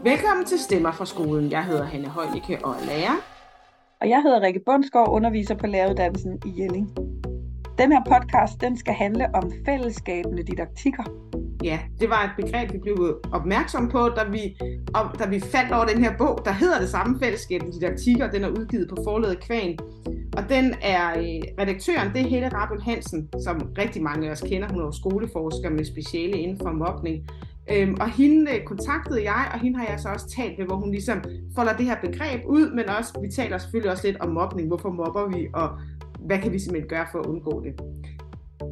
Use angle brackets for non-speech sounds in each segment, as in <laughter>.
Velkommen til Stemmer fra skolen. Jeg hedder Hanne Højnicke og er lærer. Og jeg hedder Rikke Bundsgaard, underviser på læreruddannelsen i Jelling. Den her podcast, den skal handle om fællesskabende didaktikker. Ja, det var et begreb, vi blev opmærksom på, da vi, op, da vi fandt over den her bog, der hedder det samme fællesskabende didaktikker. Den er udgivet på forladet Kvan. Og den er øh, redaktøren, det er Helle Rabel Hansen, som rigtig mange af os kender. Hun er skoleforsker med speciale inden for mobning. Øhm, og hende øh, kontaktede jeg, og hende har jeg så også talt med, hvor hun ligesom folder det her begreb ud, men også, vi taler selvfølgelig også lidt om mobning. Hvorfor mobber vi, og hvad kan vi simpelthen gøre for at undgå det?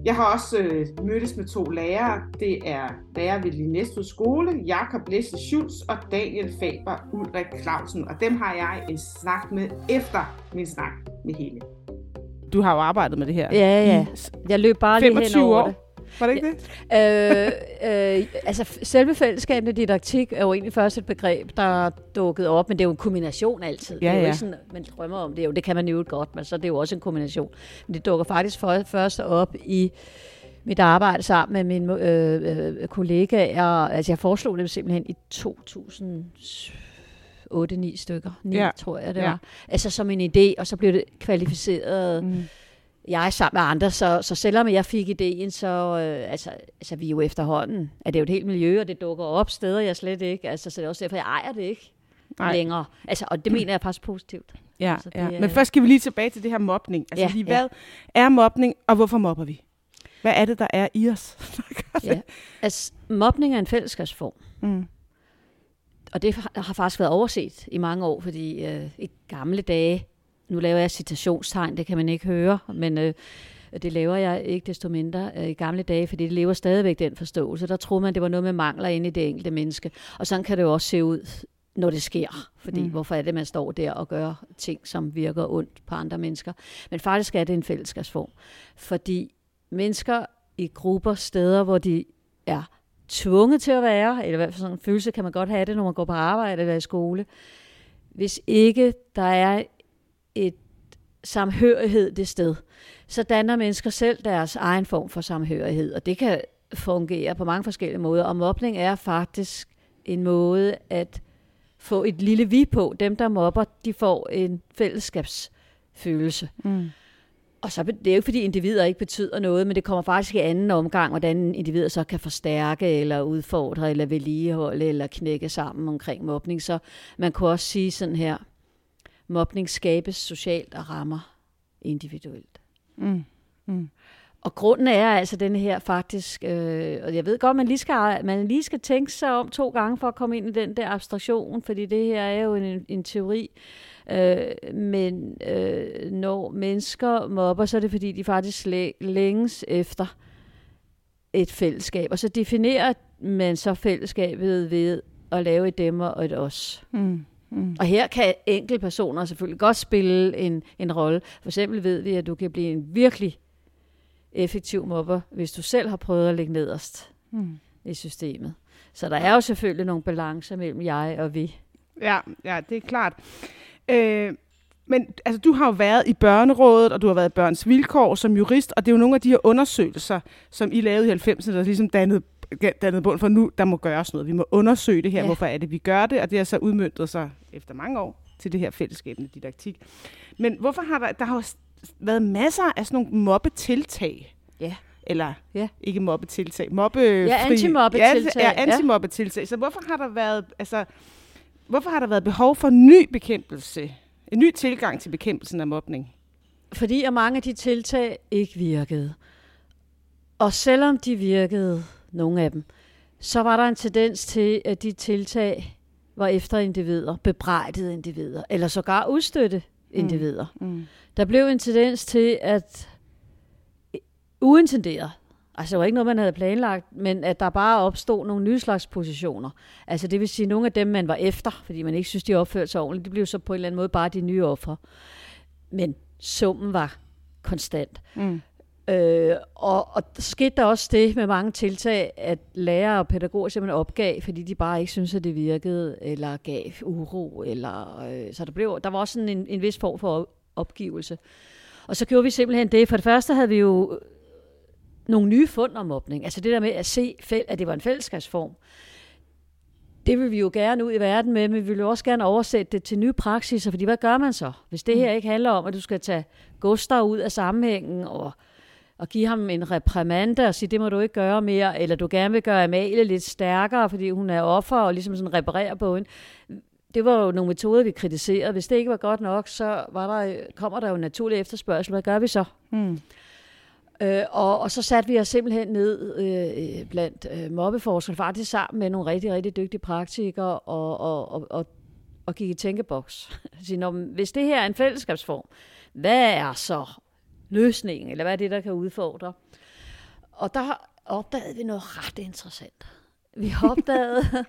Jeg har også øh, mødtes med to lærere. Det er lærer ved Linnestud Skole, Jakob Læsse Schulz og Daniel Faber Ulrik Clausen. Og dem har jeg en snak med efter min snak med hele. Du har jo arbejdet med det her. Ja, ja. Jeg løb bare lige hen over år. det. Var det ikke det? øh, øh, altså, selve fællesskabende didaktik er jo egentlig først et begreb, der dukkede op, men det er jo en kombination altid. Ja, det er jo ikke sådan, man drømmer om det, jo, det kan man jo godt, men så er det jo også en kombination. Men det dukker faktisk for, først op i mit arbejde sammen med mine øh, øh, kollegaer. Altså, jeg foreslog det simpelthen i 2000 8-9 stykker. 9, Ja. ja. tror jeg, det Ja. var. Altså som en idé, og så blev det kvalificeret Mm. Jeg sammen med andre, så, så selvom jeg fik ideen, så øh, altså, altså vi er jo efterhånden, at det er jo et helt miljø, og det dukker op steder, jeg slet ikke, altså så det er også derfor, jeg ejer det ikke Nej. Længere. Altså, og det mener jeg faktisk positivt. Ja, Altså, det ja. er- Men først skal vi lige tilbage til det her mobning. Altså Ja, lige, ja. hvad er mobning, og hvorfor mobber vi? Hvad er det, der er i os? <laughs> Ja. Altså, mobning er en fællesskabsform, mm. og det har har faktisk været overset i mange år, fordi øh, i gamle dage, nu laver jeg citationstegn, det kan man ikke høre, men øh, det laver jeg ikke desto mindre øh, i gamle dage, fordi det lever stadigvæk den forståelse. Der troede man, det var noget med mangler inde i det enkelte menneske. Og sådan kan det jo også se ud, når det sker. Fordi Mm. hvorfor er det, man står der og gør ting, som virker ondt på andre mennesker? Men faktisk er det en fællesskabsform. Fordi mennesker i grupper, steder, hvor de er tvunget til at være, eller i hvert fald sådan en følelse kan man godt have det, når man går på arbejde eller i skole, hvis ikke der er et samhørighed det sted, så danner mennesker selv deres egen form for samhørighed, og det kan fungere på mange forskellige måder, og mobning er faktisk en måde at få et lille vi på. Dem, der mobber, de får en fællesskabsfølelse. Mm. Og så, det er jo ikke, fordi individer ikke betyder noget, men det kommer faktisk i anden omgang, hvordan individer så kan forstærke, eller udfordre, eller vedligeholde, eller knække sammen omkring mobning. Så man kunne også sige sådan her, mobning skabes socialt og rammer individuelt. Mm. Mm. Og grunden er altså den her faktisk, øh, og jeg ved godt, man lige, skal, man lige skal tænke sig om to gange for at komme ind i den der abstraktion, fordi det her er jo en, en teori. Øh, men øh, når mennesker mobber, så er det fordi, de faktisk læ- længes efter et fællesskab. Og så definerer man så fællesskabet ved at lave et demmer og et os. Mm. Mm. Og her kan enkeltpersoner selvfølgelig godt spille en, en rolle. For eksempel ved vi, at du kan blive en virkelig effektiv mobber, hvis du selv har prøvet at ligge nederst Mm. i systemet. Så der er jo selvfølgelig nogle balancer mellem jeg og vi. Ja, ja, det er klart. Øh, men altså, du har jo været i børnerådet, og du har været i børns vilkår som jurist, og det er jo nogle af de her undersøgelser, som I lavede i 90'erne, der ligesom dannede, dannede bund for nu, der må gøres noget. Vi må undersøge det her, ja. Ja. hvorfor er det, vi gør det, og det har så udmyndtet sig efter mange år til det her fællesskabende didaktik. Men hvorfor har der, der har jo været masser af sådan nogle mobbetiltag, Ja. eller Ja. ikke mobbetiltag, mobbe ja, antimobbetiltag, Ja, ja. antimobbetiltag. Så hvorfor har der været, altså, hvorfor har der været behov for en ny bekæmpelse, en ny tilgang til bekæmpelsen af mobning? Fordi at mange af de tiltag ikke virkede. Og selvom de virkede, nogle af dem, så var der en tendens til, at de tiltag var efter individer, bebrejdede individer, eller sågar udstøtte individer. Mm. Der blev en tendens til, at uintenderet, altså det var ikke noget, man havde planlagt, men at der bare opstod nogle nye slags positioner. Altså det vil sige, nogle af dem, man var efter, fordi man ikke synes, de opførte sig ordentligt, de blev så på en eller anden måde bare de nye ofre. Men summen var konstant. Mm. Øh, og, og der skete der også det med mange tiltag, at lærere og pædagoger simpelthen opgav, fordi de bare ikke syntes, at det virkede, eller gav uro. Eller, øh, så der, blev, der var også sådan en, en vis form for op- opgivelse. Og så gjorde vi simpelthen det. For det første havde vi jo nogle nye fund om mobning. Altså det der med at se, at det var en fællesskabsform. det vil vi jo gerne ud i verden med, men vi vil jo også gerne oversætte det til nye praksiser, fordi hvad gør man så? Hvis det her ikke handler om, at du skal tage Gustav ud af sammenhængen og, og give ham en reprimande og sige, det må du ikke gøre mere, eller du gerne vil gøre Amalie lidt stærkere, fordi hun er offer og ligesom sådan reparerer på hende. Det var jo nogle metoder, vi kritiserede. Hvis det ikke var godt nok, så var der, kommer der jo en naturlig efterspørgsel. Hvad gør vi så? Mm. Øh, og, og så satte vi os simpelthen ned øh, blandt øh, mobbeforskere, faktisk sammen med nogle rigtig, rigtig dygtige praktikere, og, og, og, og, og gik i tænkeboks. <laughs> Når, hvis det her er en fællesskabsform, hvad er så løsningen, eller hvad er det, der kan udfordre? Og der opdagede vi noget ret interessant. Vi <laughs> opdagede,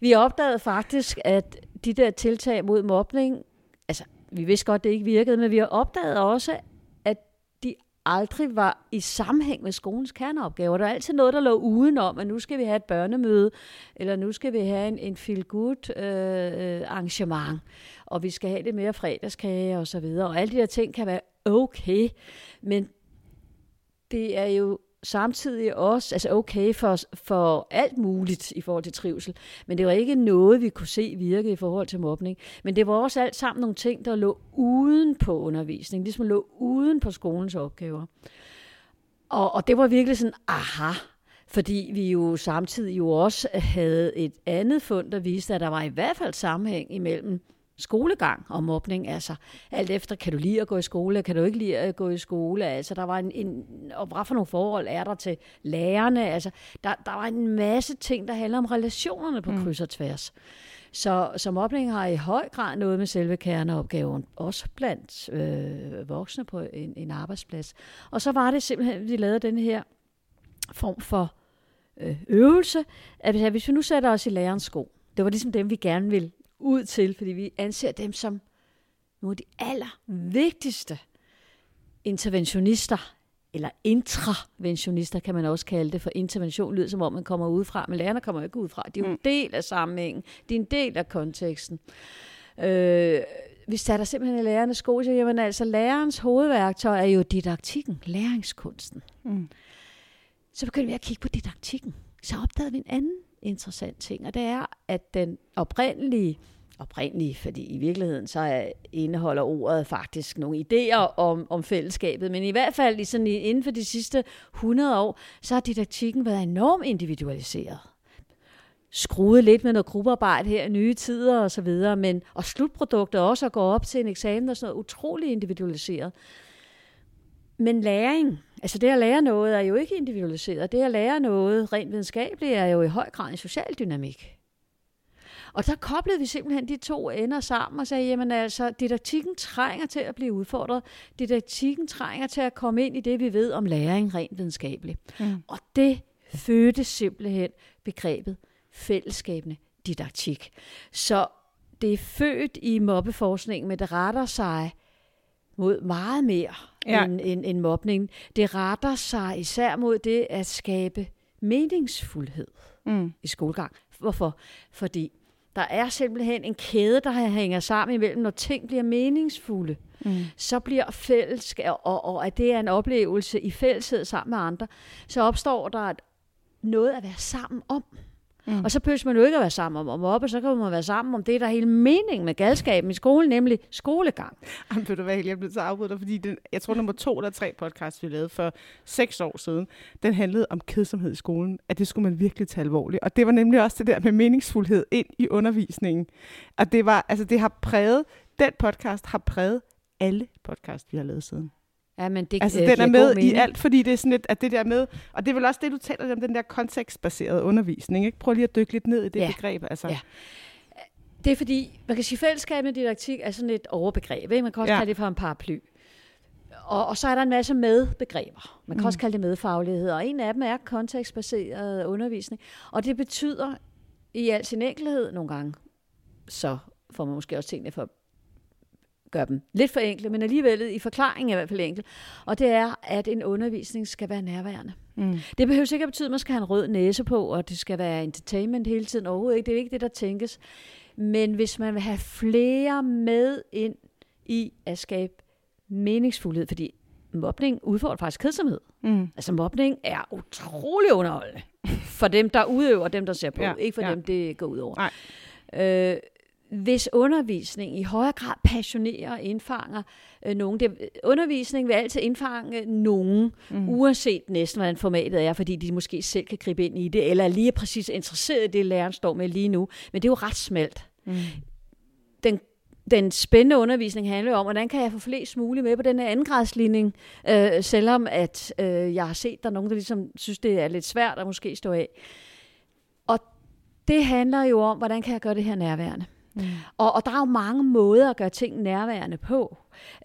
vi opdagede faktisk, at de der tiltag mod mobning, altså vi vidste godt, det ikke virkede, men vi opdagede også, at de aldrig var i sammenhæng med skolens kerneopgaver. Der er altid noget, der lå udenom, at nu skal vi have et børnemøde, eller nu skal vi have en, en feel-good øh, øh arrangement, og vi skal have det mere fredagskage og så videre. Og alle de der ting kan være okay, men det er jo samtidig også altså okay for, for alt muligt i forhold til trivsel, men det var ikke noget, vi kunne se virke i forhold til mobning. Men det var også alt sammen nogle ting, der lå uden på undervisning, ligesom lå uden på skolens opgaver. Og, og det var virkelig sådan, aha, fordi vi jo samtidig jo også havde et andet fund, der viste, at der var i hvert fald sammenhæng imellem skolegang og mobning. Altså, alt efter, kan du lide at gå i skole, kan du ikke lide at gå i skole? Altså, der var en, en og hvad for nogle forhold er der til lærerne? Altså, der, der var en masse ting, der handler om relationerne på mm. kryds og tværs. Så, så mobning har i høj grad noget med selve kerneopgaven, også blandt øh, voksne på en, en arbejdsplads. Og så var det simpelthen, at vi lavede den her form for øh, øvelse, at hvis vi nu sætter os i lærerens sko, det var ligesom dem, vi gerne ville ud til, fordi vi anser dem som nogle af de allervigtigste interventionister, eller intraventionister kan man også kalde det, for intervention lyder som om man kommer udefra, men lærerne kommer ikke udefra. De er jo en mm. del af sammenhængen, de er en del af konteksten. Øh, vi satte simpelthen i lærernes sko, så jamen altså lærerens hovedværktøj er jo didaktikken, læringskunsten. Mm. Så begyndte vi at kigge på didaktikken. Så opdagede vi en anden interessant ting, og det er, at den oprindelige oprindelige, fordi i virkeligheden så indeholder ordet faktisk nogle idéer om, om fællesskabet, men i hvert fald i sådan, inden for de sidste 100 år, så har didaktikken været enormt individualiseret. Skruet lidt med noget gruppearbejde her i nye tider og så videre, men og slutproduktet også at gå op til en eksamen og sådan noget utrolig individualiseret. Men læring, altså det at lære noget er jo ikke individualiseret. Det at lære noget rent videnskabeligt er jo i høj grad en social dynamik. Og der koblede vi simpelthen de to ender sammen og sagde, jamen altså, didaktikken trænger til at blive udfordret. Didaktikken trænger til at komme ind i det, vi ved om læring rent videnskabeligt. Mm. Og det fødte simpelthen begrebet fællesskabende didaktik. Så det er født i mobbeforskningen, men det retter sig mod meget mere ja. end, end, end mobning. Det retter sig især mod det at skabe meningsfuldhed mm. i skolegang. Hvorfor? Fordi der er simpelthen en kæde, der hænger sammen imellem, når ting bliver meningsfulde. Mm. Så bliver fællesskab, og, og at det er en oplevelse i fælleshed sammen med andre, så opstår der noget at være sammen om. Mm. Og så behøver man jo ikke at være sammen om, om op, og så kan man være sammen om det, der er hele meningen med galskaben i skolen, nemlig skolegang. Jamen, ved du hvad, jeg blev så afbrudt fordi den, jeg tror nummer to eller tre podcast, vi lavede for seks år siden, den handlede om kedsomhed i skolen, at det skulle man virkelig tage alvorligt. Og det var nemlig også det der med meningsfuldhed ind i undervisningen. Og det var, altså det har præget, den podcast har præget alle podcast, vi har lavet siden. Ja, men det altså, den er med i alt, fordi det er sådan lidt, at det der med, og det er vel også det, du taler om, den der kontekstbaserede undervisning. Ikke? Prøv lige at dykke lidt ned i det ja. begreb. Altså. Ja. Det er fordi, man kan sige, fællesskab med didaktik er sådan et overbegreb. Ikke? Man kan også ja. kalde det for en paraply. Og, og så er der en masse medbegreber. Man kan mm. også kalde det medfaglighed. Og en af dem er kontekstbaseret undervisning. Og det betyder i al sin enkelhed nogle gange, så får man måske også tingene for gør dem lidt for enkle, men alligevel i forklaringen er i hvert fald enkelt. Og det er, at en undervisning skal være nærværende. Mm. Det behøver ikke at betyde, at man skal have en rød næse på, og det skal være entertainment hele tiden. Overhovedet ikke. Det er ikke det, der tænkes. Men hvis man vil have flere med ind i at skabe meningsfuldhed, fordi mobning udfordrer faktisk kedsomhed. Mm. Altså mobning er utrolig underholdende for dem, der udøver, og dem, der ser på. Ja, ikke for ja. dem, det går ud over. Nej. Øh, hvis undervisning i højere grad passionerer og indfanger øh, nogen. Det, undervisning vil altid indfange nogen, mm. uanset næsten, hvordan formatet er, fordi de måske selv kan gribe ind i det, eller er lige præcis interesseret i det, læreren står med lige nu. Men det er jo ret smalt. Mm. Den, den spændende undervisning handler om, hvordan kan jeg få flest muligt med på den her andengradsligning, øh, selvom at øh, jeg har set, der er nogen, der ligesom synes, det er lidt svært at måske stå af. Og det handler jo om, hvordan kan jeg gøre det her nærværende. Mm. Og, og der er jo mange måder at gøre ting nærværende på.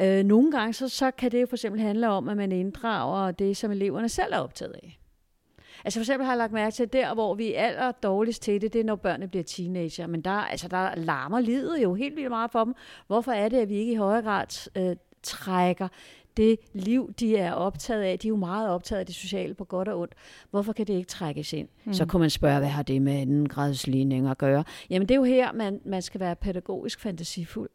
Øh, nogle gange så, så kan det jo for eksempel handle om, at man inddrager det, som eleverne selv er optaget af. Altså for eksempel har jeg lagt mærke til, at der, hvor vi er aller dårligst til det, det er, når børnene bliver teenager. Men der, altså, der larmer livet jo helt vildt meget for dem. Hvorfor er det, at vi ikke i højere grad øh, trækker det liv, de er optaget af. De er jo meget optaget af det sociale på godt og ondt. Hvorfor kan det ikke trækkes ind? Mm. Så kunne man spørge, hvad har det med anden gradsligning at gøre? Jamen det er jo her, man, man skal være pædagogisk fantasifuld.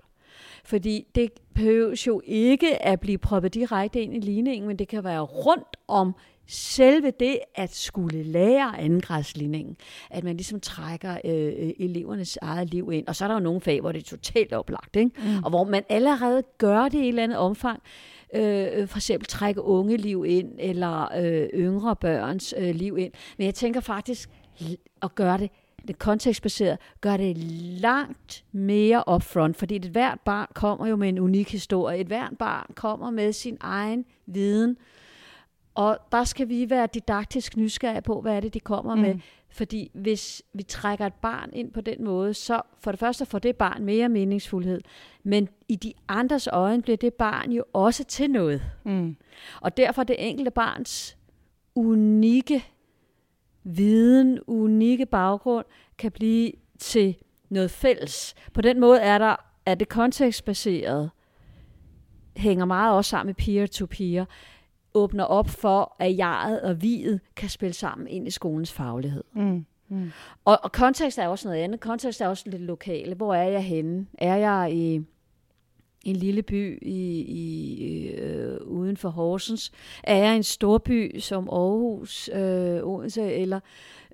Fordi det behøves jo ikke at blive proppet direkte ind i ligningen, men det kan være rundt om selve det at skulle lære andengradsligningen, at man ligesom trækker øh, elevernes eget liv ind. Og så er der jo nogle fag, hvor det er totalt oplagt, ikke? Mm. og hvor man allerede gør det i et eller andet omfang. Øh, øh, for eksempel trække unge liv ind, eller øh, yngre børns øh, liv ind. Men jeg tænker faktisk at gøre det det kontekstbaseret, gør det langt mere upfront, fordi et hvert barn kommer jo med en unik historie. Et hvert barn kommer med sin egen viden, og der skal vi være didaktisk nysgerrige på, hvad er det, de kommer mm. med. Fordi hvis vi trækker et barn ind på den måde, så for det første får det barn mere meningsfuldhed. Men i de andres øjne bliver det barn jo også til noget. Mm. Og derfor det enkelte barns unikke viden, unikke baggrund, kan blive til noget fælles. På den måde er der er det kontekstbaseret, hænger meget også sammen med peer-to-peer, åbner op for, at jeget og viet kan spille sammen ind i skolens faglighed. Mm. Mm. Og, og kontekst er også noget andet. Kontekst er også lidt lokale. Hvor er jeg henne? Er jeg i en lille by i, i øh, uden for Horsens? Er jeg i en storby som Aarhus, øh, Odense eller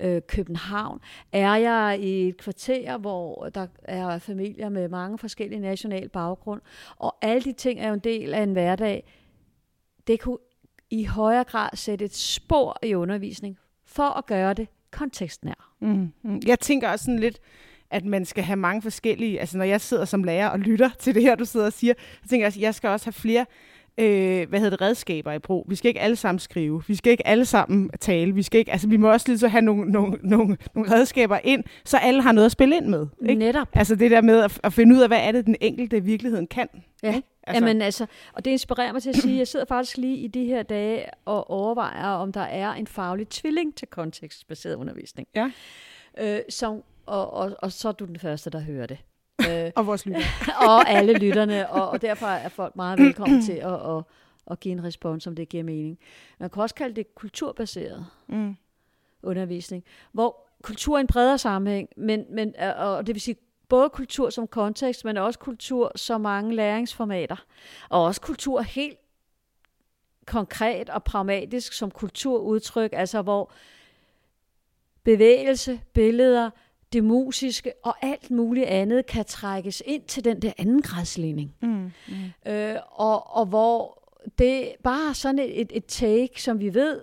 øh, København? Er jeg i et kvarter, hvor der er familier med mange forskellige nationale baggrund? Og alle de ting er jo en del af en hverdag. Det kunne i højere grad sætte et spor i undervisning for at gøre det kontekstnær. Mm. Mm. Jeg tænker også sådan lidt, at man skal have mange forskellige, altså når jeg sidder som lærer og lytter til det her, du sidder og siger, så tænker jeg, at jeg skal også have flere øh, hvad hedder det, redskaber i brug. Vi skal ikke alle sammen skrive. Vi skal ikke alle sammen tale. Vi, skal ikke, altså, vi må også lige så have nogle, nogle, nogle, nogle redskaber ind, så alle har noget at spille ind med. Ikke? Netop. Altså det der med at, at finde ud af, hvad er det, den enkelte i virkeligheden kan. Ja. Ikke? Altså. Jamen altså, og det inspirerer mig til at sige, at jeg sidder faktisk lige i de her dage og overvejer, om der er en faglig tvilling til kontekstbaseret undervisning. Ja. Øh, som, og, og, og så er du den første, der hører det. Øh, <laughs> Og vores lytter. <laughs> og alle lytterne, og, og derfor er folk meget velkommen til at, at, at give en respons, om det giver mening. Man kan også kalde det kulturbaseret Mm. undervisning, hvor kultur er en bredere sammenhæng, men, men, og det vil sige både kultur som kontekst, men også kultur som mange læringsformater, og også kultur helt konkret og pragmatisk som kulturudtryk, altså hvor bevægelse, billeder, det musiske og alt muligt andet kan trækkes ind til den der anden gradsligning. Mm. Mm. Øh, og, og hvor det bare sådan et, et take, som vi ved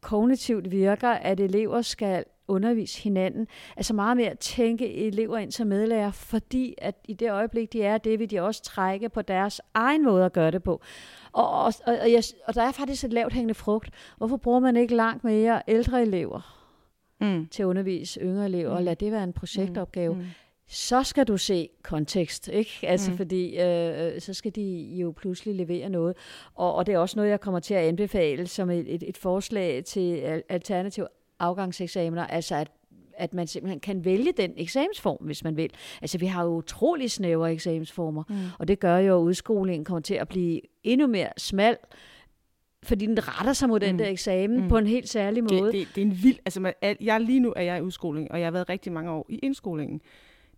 kognitivt virker, at elever skal undervise hinanden. Altså meget mere at tænke elever ind som medlærer, fordi at i det øjeblik, de er det, vil de også trække på deres egen måde at gøre det på. Og, og, og, jeg, og der er faktisk et lavt hængende frugt. Hvorfor bruger man ikke langt mere ældre elever Mm. til at undervise yngre elever, mm. og lad det være en projektopgave? Mm. så skal du se kontekst, ikke? Altså Mm. mm. fordi øh, så skal de jo pludselig levere noget. Og, og det er også noget, jeg kommer til at anbefale som et, et, et forslag til al- alternativ afgangseksamener, altså at at man simpelthen kan vælge den eksamensform, hvis man vil. Altså, vi har jo utrolig snævre eksamensformer, mm. og det gør jo, at udskolingen kommer til at blive endnu mere smal, fordi den retter sig mod den Mm. der eksamen Mm. på en helt særlig måde. Det, det, det er en vild, altså man, jeg, lige nu er jeg i udskoling, og jeg har været rigtig mange år i indskolingen.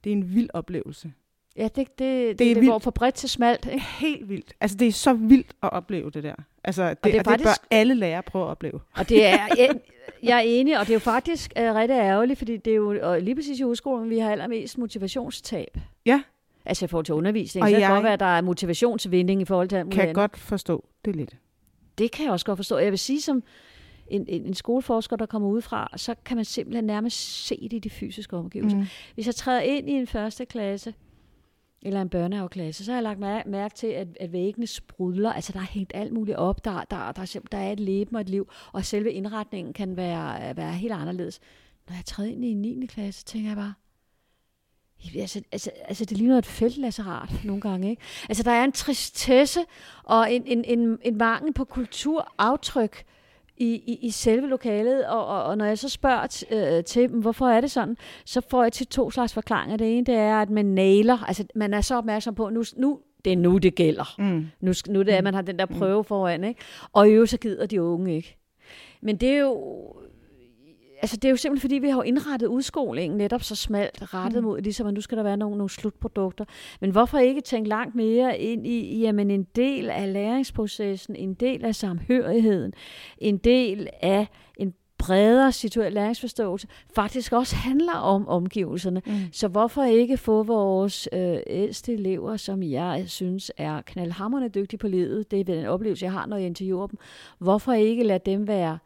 Det er en vild oplevelse. Ja, det, det, det, Det er det, vildt. går fra bredt til smalt. Ikke? Helt vildt. Altså, det er så vildt at opleve det der. Altså, det, og det er og det bør alle lærere prøve at opleve. Og det er, jeg, er enig, og det er jo faktisk uh, rigtig ærgerligt, fordi det er jo og lige præcis i udskolen, vi har allermest motivationstab. Ja. Altså i forhold til undervisning. Og så kan jeg- godt være, at der er motivationsvinding i forhold til alt Kan jeg andet. godt forstå det lidt. Det kan jeg også godt forstå. Jeg vil sige, som en, en, en skoleforsker, der kommer udefra, så kan man simpelthen nærmest se det i de fysiske omgivelser. Mm. Hvis jeg træder ind i en første klasse, eller en børnehaveklasse, så har jeg lagt mær- mærke til, at, at væggene sprudler. Altså, der er hængt alt muligt op. Der, der, der, er, der er et leben og et liv, og selve indretningen kan være, være helt anderledes. Når jeg træder ind i 9. klasse, tænker jeg bare, Altså, altså, altså, det ligner et feltlasserat nogle gange, ikke? Altså, der er en tristesse og en, en, en, en mangel på kulturaftryk i, i, i selve lokalet, og, og, og når jeg så spørger t, øh, til dem, hvorfor er det sådan, så får jeg til to slags forklaringer. Det ene, det er, at man nailer, altså man er så opmærksom på, nu, nu det er nu, det gælder. Mm. Nu, nu det er, at man har den der prøve foran, ikke? Og i øvrigt, så gider de unge ikke. Men det er jo... Altså, det er jo simpelthen, fordi vi har jo indrettet udskolingen netop så smalt rettet mod, ligesom at nu skal der være nogle, nogle slutprodukter. Men hvorfor ikke tænke langt mere ind i, jamen en del af læringsprocessen, en del af samhørigheden, en del af en bredere situeret læringsforståelse, faktisk også handler om omgivelserne. Mm. Så hvorfor ikke få vores øh, ældste elever, som jeg synes er knaldhamrende dygtige på livet, det er den oplevelse, jeg har, når jeg interviewer dem, hvorfor ikke lade dem være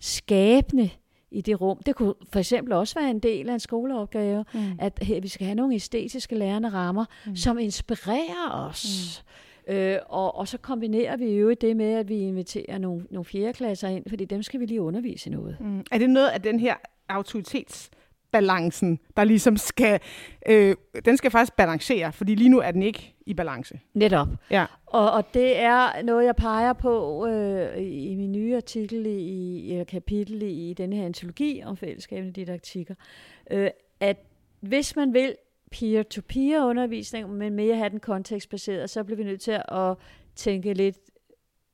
skabende i det rum? Det kunne for eksempel også være en del af en skoleopgave, Mm. at her, vi skal have nogle æstetiske lærende rammer, Mm. mm. som inspirerer os. Mm. Øh, og, og så kombinerer vi jo det med, at vi inviterer nogle, nogle fjerdeklasser ind, fordi dem skal vi lige undervise i noget. Mm. Er det noget af den her autoritetsbalancen, der ligesom skal, øh, den skal faktisk balancere, fordi lige nu er den ikke i balance. Netop. Ja. Og, og det er noget, jeg peger på øh, i min nye artikel, i, i eller kapitel i, i denne her antologi om fællesskabende didaktikker, øh, at hvis man vil peer-to-peer undervisning, men mere have den kontekstbaseret, så bliver vi nødt til at tænke lidt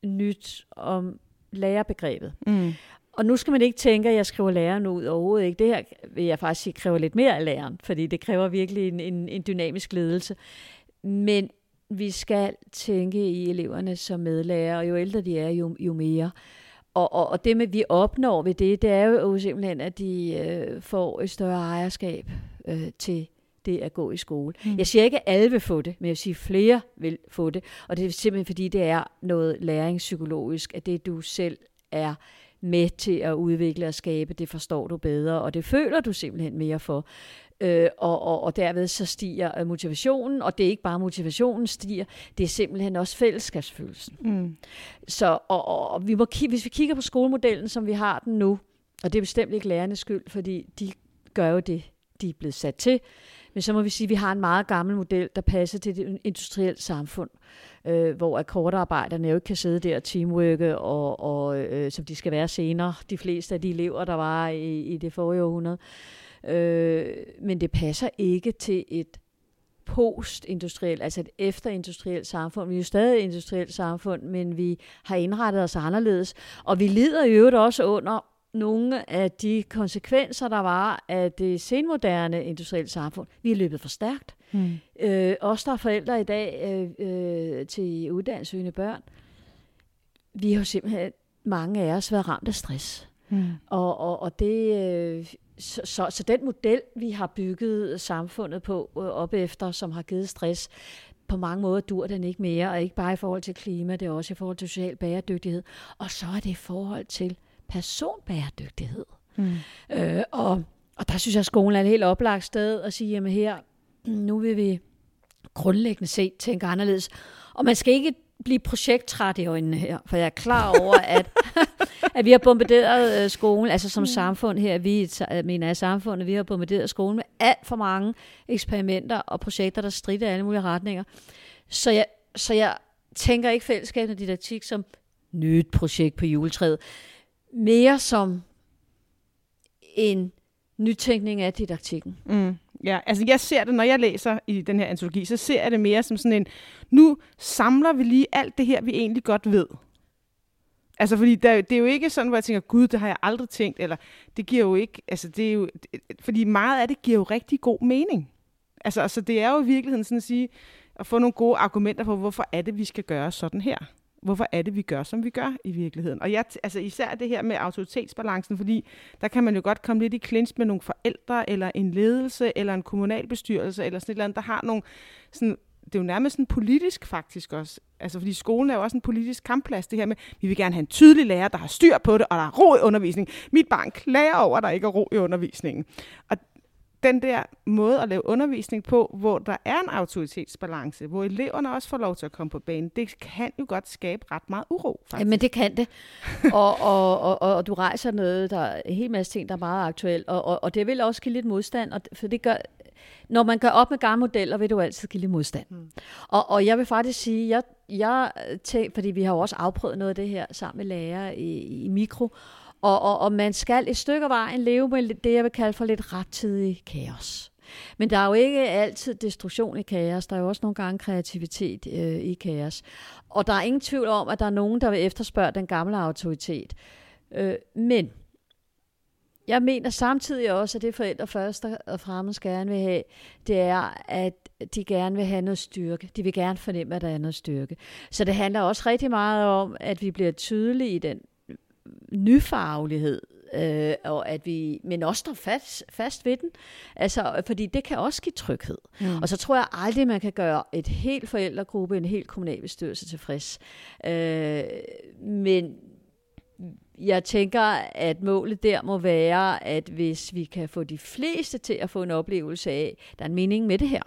nyt om lærerbegrebet. Mm. Og nu skal man ikke tænke, at jeg skriver læreren ud overhovedet ikke. Det her vil jeg faktisk sige kræver lidt mere af læreren, fordi det kræver virkelig en, en, en dynamisk ledelse. Men vi skal tænke i eleverne som medlærer, og jo ældre de er, jo, jo mere. Og, og, og det med, vi opnår ved det, det er jo simpelthen, at de øh, får et større ejerskab øh, til det at gå i skole. Mm. Jeg siger ikke, at alle vil få det, men jeg siger, at flere vil få det. Og det er simpelthen, fordi det er noget læringspsykologisk, at det du selv er med til at udvikle og skabe, det forstår du bedre, og det føler du simpelthen mere for. Øh, og, og, og derved så stiger øh, motivationen, og det er ikke bare motivationen stiger, det er simpelthen også fællesskabsfølelsen. Mm. Så og, og, og vi må, hvis vi kigger på skolemodellen, som vi har den nu, og det er bestemt ikke lærernes skyld, fordi de gør jo det, de er blevet sat til, men så må vi sige, at vi har en meget gammel model, der passer til det industrielle samfund, øh, hvor akkordarbejderne jo ikke kan sidde der og teamworke, og, og, øh, som de skal være senere, de fleste af de elever, der var i, i det forrige århundrede. Øh, men det passer ikke til et postindustrielt, altså et efterindustrielt samfund. Vi er jo stadig et industrielt samfund, men vi har indrettet os anderledes. Og vi lider i øvrigt også under nogle af de konsekvenser, der var af det senmoderne industrielle samfund. Vi er løbet for stærkt. Mm. Øh, os, der er forældre i dag øh, øh, til uddannelsesøgende børn, vi har jo simpelthen, mange af os, været ramt af stress. Mm. Og, og, og det, øh, så, så, så den model, vi har bygget samfundet på øh, op efter, som har givet stress, på mange måder dur den ikke mere, og ikke bare i forhold til klima, det er også i forhold til social bæredygtighed. Og så er det i forhold til personbæredygtighed. Mm. Øh, og, og der synes jeg, at skolen er et helt oplagt sted at sige, jamen her, nu vil vi grundlæggende set tænke anderledes. Og man skal ikke blive projekttræt i øjnene her, for jeg er klar over, at, <laughs> at vi har bombarderet øh, skolen, altså som mm. samfund her, vi øh, mener jeg samfundet, vi har bombarderet skolen med alt for mange eksperimenter og projekter, der strider i alle mulige retninger. Så jeg, så jeg tænker ikke fællesskabet didaktik som nyt projekt på juletræet, mere som en nytænkning af didaktikken. Mm. Ja, altså jeg ser det, når jeg læser i den her antologi, så ser jeg det mere som sådan en, nu samler vi lige alt det her, vi egentlig godt ved. Altså, fordi der, det er jo ikke sådan, hvor jeg tænker, gud, det har jeg aldrig tænkt, eller det giver jo ikke, altså det er jo, fordi meget af det giver jo rigtig god mening. Altså, altså, det er jo i virkeligheden sådan at sige, at få nogle gode argumenter for, hvorfor er det, vi skal gøre sådan her. Hvorfor er det, vi gør, som vi gør i virkeligheden. Og jeg, altså især det her med autoritetsbalancen, fordi der kan man jo godt komme lidt i clinch med nogle forældre, eller en ledelse, eller en kommunalbestyrelse, eller sådan et eller andet, der har nogle sådan det er jo nærmest sådan politisk faktisk også. Altså, fordi skolen er jo også en politisk kampplads, det her med, vi vil gerne have en tydelig lærer, der har styr på det, og der er ro i undervisningen. Mit barn klager over, at der ikke er ro i undervisningen. Og den der måde at lave undervisning på, hvor der er en autoritetsbalance, hvor eleverne også får lov til at komme på banen, det kan jo godt skabe ret meget uro. Faktisk. men det kan det. <laughs> og, og, og, og, og du rejser noget, der er en hel masse ting, der er meget aktuelt, og, og, og det vil også give lidt modstand, og, for det gør, når man gør op med gamle modeller, vil du altid give lidt modstand. Mm. Og, og jeg vil faktisk sige, jeg, jeg tænker, fordi vi har jo også afprøvet noget af det her sammen med lærere i, i mikro, og, og, og man skal et stykke af vejen leve med det, jeg vil kalde for lidt rettidig kaos. Men der er jo ikke altid destruktion i kaos. Der er jo også nogle gange kreativitet øh, i kaos. Og der er ingen tvivl om, at der er nogen, der vil efterspørge den gamle autoritet. Øh, men jeg mener samtidig også, at det forældre først og fremmest gerne vil have, det er, at de gerne vil have noget styrke. De vil gerne fornemme, at der er noget styrke. Så det handler også rigtig meget om, at vi bliver tydelige i den nyfaglighed, øh, og at vi, men også står fast, fast ved den. Altså, fordi det kan også give tryghed. Mm. Og så tror jeg aldrig, man kan gøre et helt forældregruppe, en helt kommunalbestyrelse tilfreds. Øh, men jeg tænker, at målet der må være, at hvis vi kan få de fleste til at få en oplevelse af, der er en mening med det her,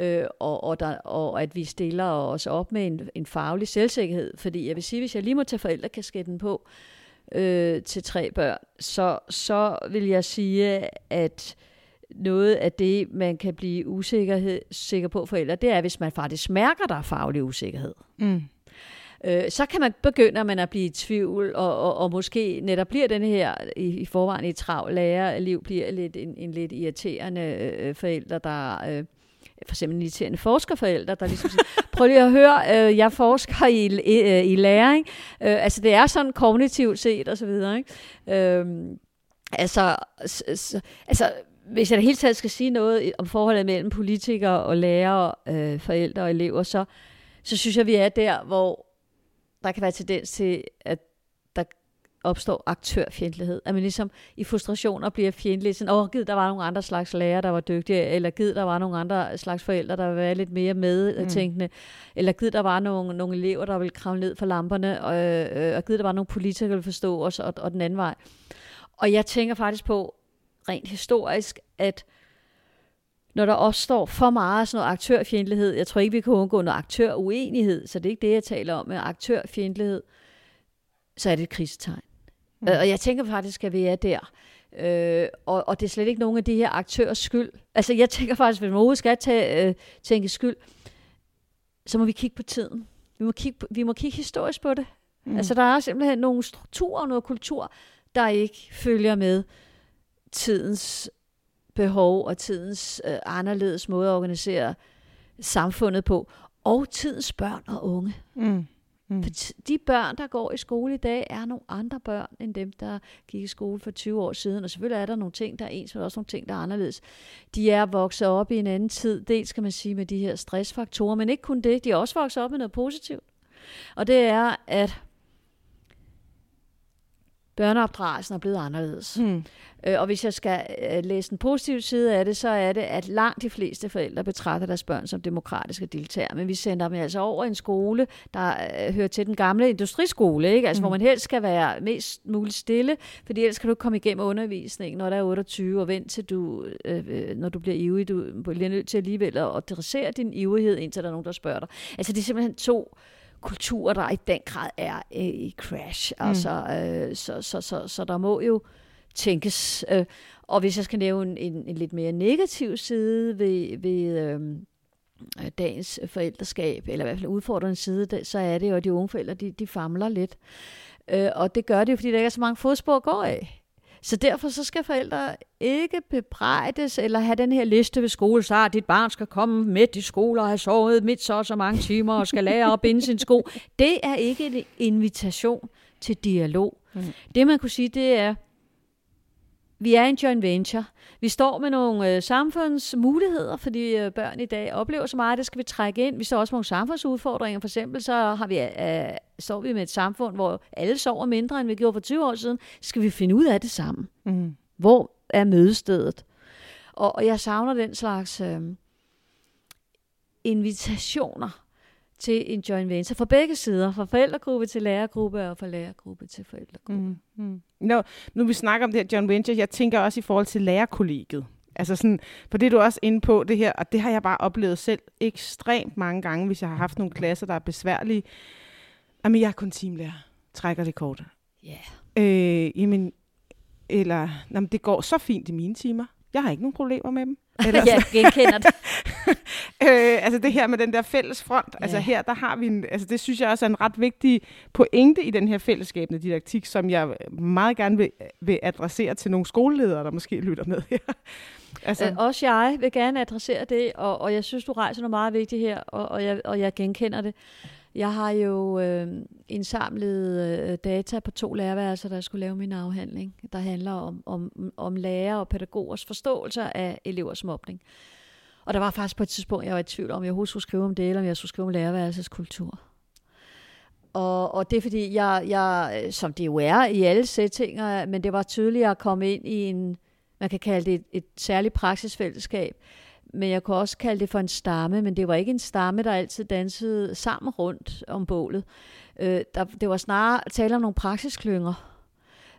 øh, og, og, der, og at vi stiller os op med en, en faglig selvsikkerhed. Fordi jeg vil sige, hvis jeg lige må tage forældrekasketten på øh, til tre børn, så, så vil jeg sige, at noget af det, man kan blive usikkerhed, sikker på forældre, det er, hvis man faktisk mærker, der er faglig usikkerhed. Mm øh, så kan man begynde man at blive i tvivl, og, og, og måske netop bliver den her i, i forvejen i travl liv bliver lidt en, en lidt irriterende øh, forælder, der... Øh, for eksempel irriterende forskerforældre, der ligesom siger, prøv lige at høre, øh, jeg forsker i, i, øh, i læring. Øh, altså det er sådan kognitivt set og så videre. Ikke? Øh, altså, s, altså, hvis jeg da hele taget skal sige noget om forholdet mellem politikere og lærere, øh, forældre og elever, så, så synes jeg, vi er der, hvor der kan være tendens til, at opstår aktørfjendtlighed. At man ligesom i frustrationer bliver fjendtlig. Sådan, åh, givet der var nogle andre slags lærere, der var dygtige, eller givet der var nogle andre slags forældre, der var lidt mere medtænkende, mm. eller givet der var nogle, nogle elever, der ville kravle ned for lamperne, og, øh, og givet der var nogle politikere, der ville forstå os, og, og den anden vej. Og jeg tænker faktisk på, rent historisk, at når der opstår for meget sådan noget aktørfjendtlighed, jeg tror ikke, vi kan undgå noget aktøruenighed, så det er ikke det, jeg taler om, med aktørfjendtlighed, så er det et krisetegn. Mm. Og jeg tænker faktisk, at vi er der. Øh, og, og det er slet ikke nogen af de her aktørers skyld. Altså jeg tænker faktisk, hvis man overhovedet skal tage, øh, tænke skyld, så må vi kigge på tiden. Vi må kigge, på, vi må kigge historisk på det. Mm. Altså der er simpelthen nogle strukturer og noget kultur, der ikke følger med tidens behov og tidens øh, anderledes måde at organisere samfundet på, og tidens børn og unge. Mm. Mm. For de børn, der går i skole i dag, er nogle andre børn end dem, der gik i skole for 20 år siden. Og selvfølgelig er der nogle ting, der er ens, men også nogle ting, der er anderledes. De er vokset op i en anden tid. Dels kan man sige med de her stressfaktorer, men ikke kun det. De er også vokset op med noget positivt. Og det er, at børneopdragelsen er blevet anderledes. Mm. Øh, og hvis jeg skal øh, læse den positive side af det, så er det, at langt de fleste forældre betragter deres børn som demokratiske deltagere. Men vi sender dem altså over en skole, der øh, hører til den gamle industriskole, ikke? Altså, mm. hvor man helst skal være mest muligt stille, fordi ellers kan du komme igennem undervisningen, når der er 28, og vent til du, øh, øh, når du bliver ivrig, du bliver nødt til alligevel at adressere din ivrighed, indtil der er nogen, der spørger dig. Altså, det er simpelthen to kulturer, der i den grad er øh, i crash. Mm. Altså, øh, så, så, så, så der må jo tænkes. Øh, og hvis jeg skal nævne en, en lidt mere negativ side ved, ved øhm, øh, dagens forældreskab, eller i hvert fald udfordrende side, så er det jo, at de unge forældre, de, de famler lidt. Øh, og det gør det jo, fordi der ikke er så mange fodspor at gå af. Så derfor så skal forældre ikke bebrejdes eller have den her liste ved skole, så at dit barn skal komme midt i skole og have sovet midt så så mange timer og skal lære at binde sin sko. Det er ikke en invitation til dialog. Mm. Det man kunne sige, det er, vi er en joint venture. Vi står med nogle øh, samfundsmuligheder, fordi øh, børn i dag oplever så meget, det skal vi trække ind. Vi står også med nogle samfundsudfordringer. For eksempel så har vi, øh, står vi med et samfund, hvor alle sover mindre, end vi gjorde for 20 år siden. Skal vi finde ud af det sammen? Mm. Hvor er mødestedet? Og, og jeg savner den slags øh, invitationer til en joint venture fra begge sider, fra forældregruppe til lærergruppe og fra lærergruppe til forældregruppe. Mm. Mm. No, nu vi snakker om det her John Venture, jeg tænker også i forhold til lærerkollegiet. Altså sådan, for det er du også inde på det her, og det har jeg bare oplevet selv ekstremt mange gange, hvis jeg har haft nogle klasser, der er besværlige. Jamen, jeg er kun teamlærer. Trækker det kort. Ja. Yeah. Øh, jamen, eller, jamen, det går så fint i mine timer. Jeg har ikke nogen problemer med dem. Ellers, jeg genkender det. <laughs> øh, altså det her med den der fælles front, ja. altså her, der har vi en, altså det synes jeg også er en ret vigtig pointe i den her fællesskabende didaktik, som jeg meget gerne vil, vil adressere til nogle skoleledere, der måske lytter med her. <laughs> altså. øh, også jeg vil gerne adressere det, og, og jeg synes, du rejser noget meget vigtigt her, og, og, jeg, og jeg genkender det. Jeg har jo øh, indsamlet øh, data på to lærerværelser, der skulle lave min afhandling, der handler om, om, om lærer og pædagogers forståelse af elevers mobning. Og der var faktisk på et tidspunkt, jeg var i tvivl om, jeg overhovedet skulle skrive om det, eller om jeg skulle skrive om lærerværelsets kultur. Og, og det er fordi, jeg, jeg, som det jo er i alle sætninger, men det var tydeligt at komme ind i en, man kan kalde det et, et særligt praksisfællesskab, men jeg kunne også kalde det for en stamme, men det var ikke en stamme, der altid dansede sammen rundt om bålet. Øh, der, det var snarere tale om nogle praksisklynger,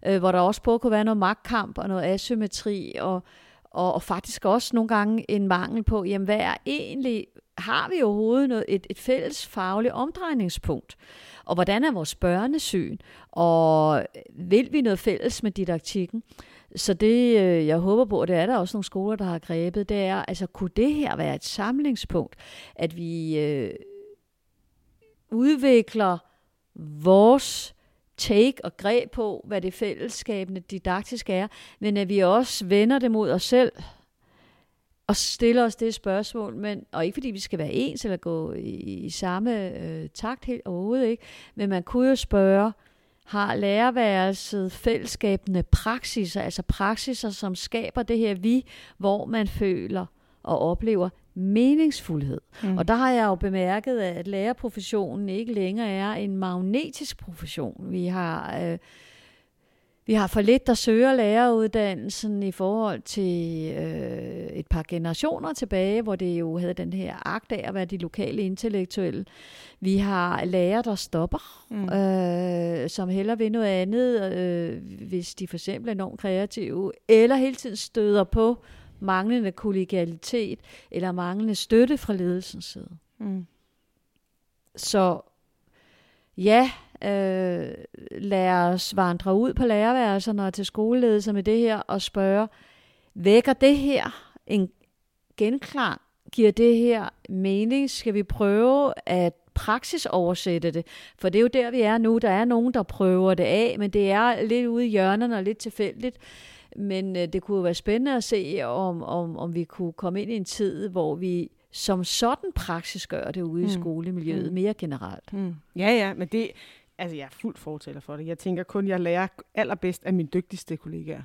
øh, hvor der også både kunne være noget magtkamp og noget asymmetri, og, og, og faktisk også nogle gange en mangel på, jamen hvad er egentlig, har vi overhovedet noget, et, et fælles fagligt omdrejningspunkt? Og hvordan er vores børnesyn? Og vil vi noget fælles med didaktikken? Så det, øh, jeg håber på, og det er der også nogle skoler, der har grebet, det er, altså kunne det her være et samlingspunkt, at vi øh, udvikler vores take og greb på, hvad det fællesskabende didaktisk er, men at vi også vender det mod os selv, og stiller os det spørgsmål, men, og ikke fordi vi skal være ens eller gå i, i samme øh, takt helt overhovedet ikke, men man kunne jo spørge, har lærerværelset fællesskabende praksiser, altså praksiser, som skaber det her vi, hvor man føler og oplever meningsfuldhed. Mm. Og der har jeg jo bemærket, at lærerprofessionen ikke længere er en magnetisk profession. Vi har... Øh, vi har for lidt, der søger læreruddannelsen i forhold til øh, et par generationer tilbage, hvor det jo havde den her akt af at være de lokale intellektuelle. Vi har lærere, der stopper, mm. øh, som heller vil noget andet, øh, hvis de for eksempel er enormt kreative, eller hele tiden støder på manglende kollegialitet, eller manglende støtte fra ledelsens side. Mm. Så ja, øh, lad os vandre ud på lærerværelserne og til skoleledelse med det her og spørge, vækker det her en genklang? Giver det her mening? Skal vi prøve at praksis oversætte det? For det er jo der, vi er nu. Der er nogen, der prøver det af, men det er lidt ude i hjørnerne og lidt tilfældigt. Men øh, det kunne jo være spændende at se, om, om, om vi kunne komme ind i en tid, hvor vi som sådan praksis gør det ude mm. i skolemiljøet mm. mere generelt. Mm. Ja, ja, men det, Altså, jeg er fuldt fortæller for det. Jeg tænker kun, jeg lærer allerbedst af mine dygtigste kollegaer.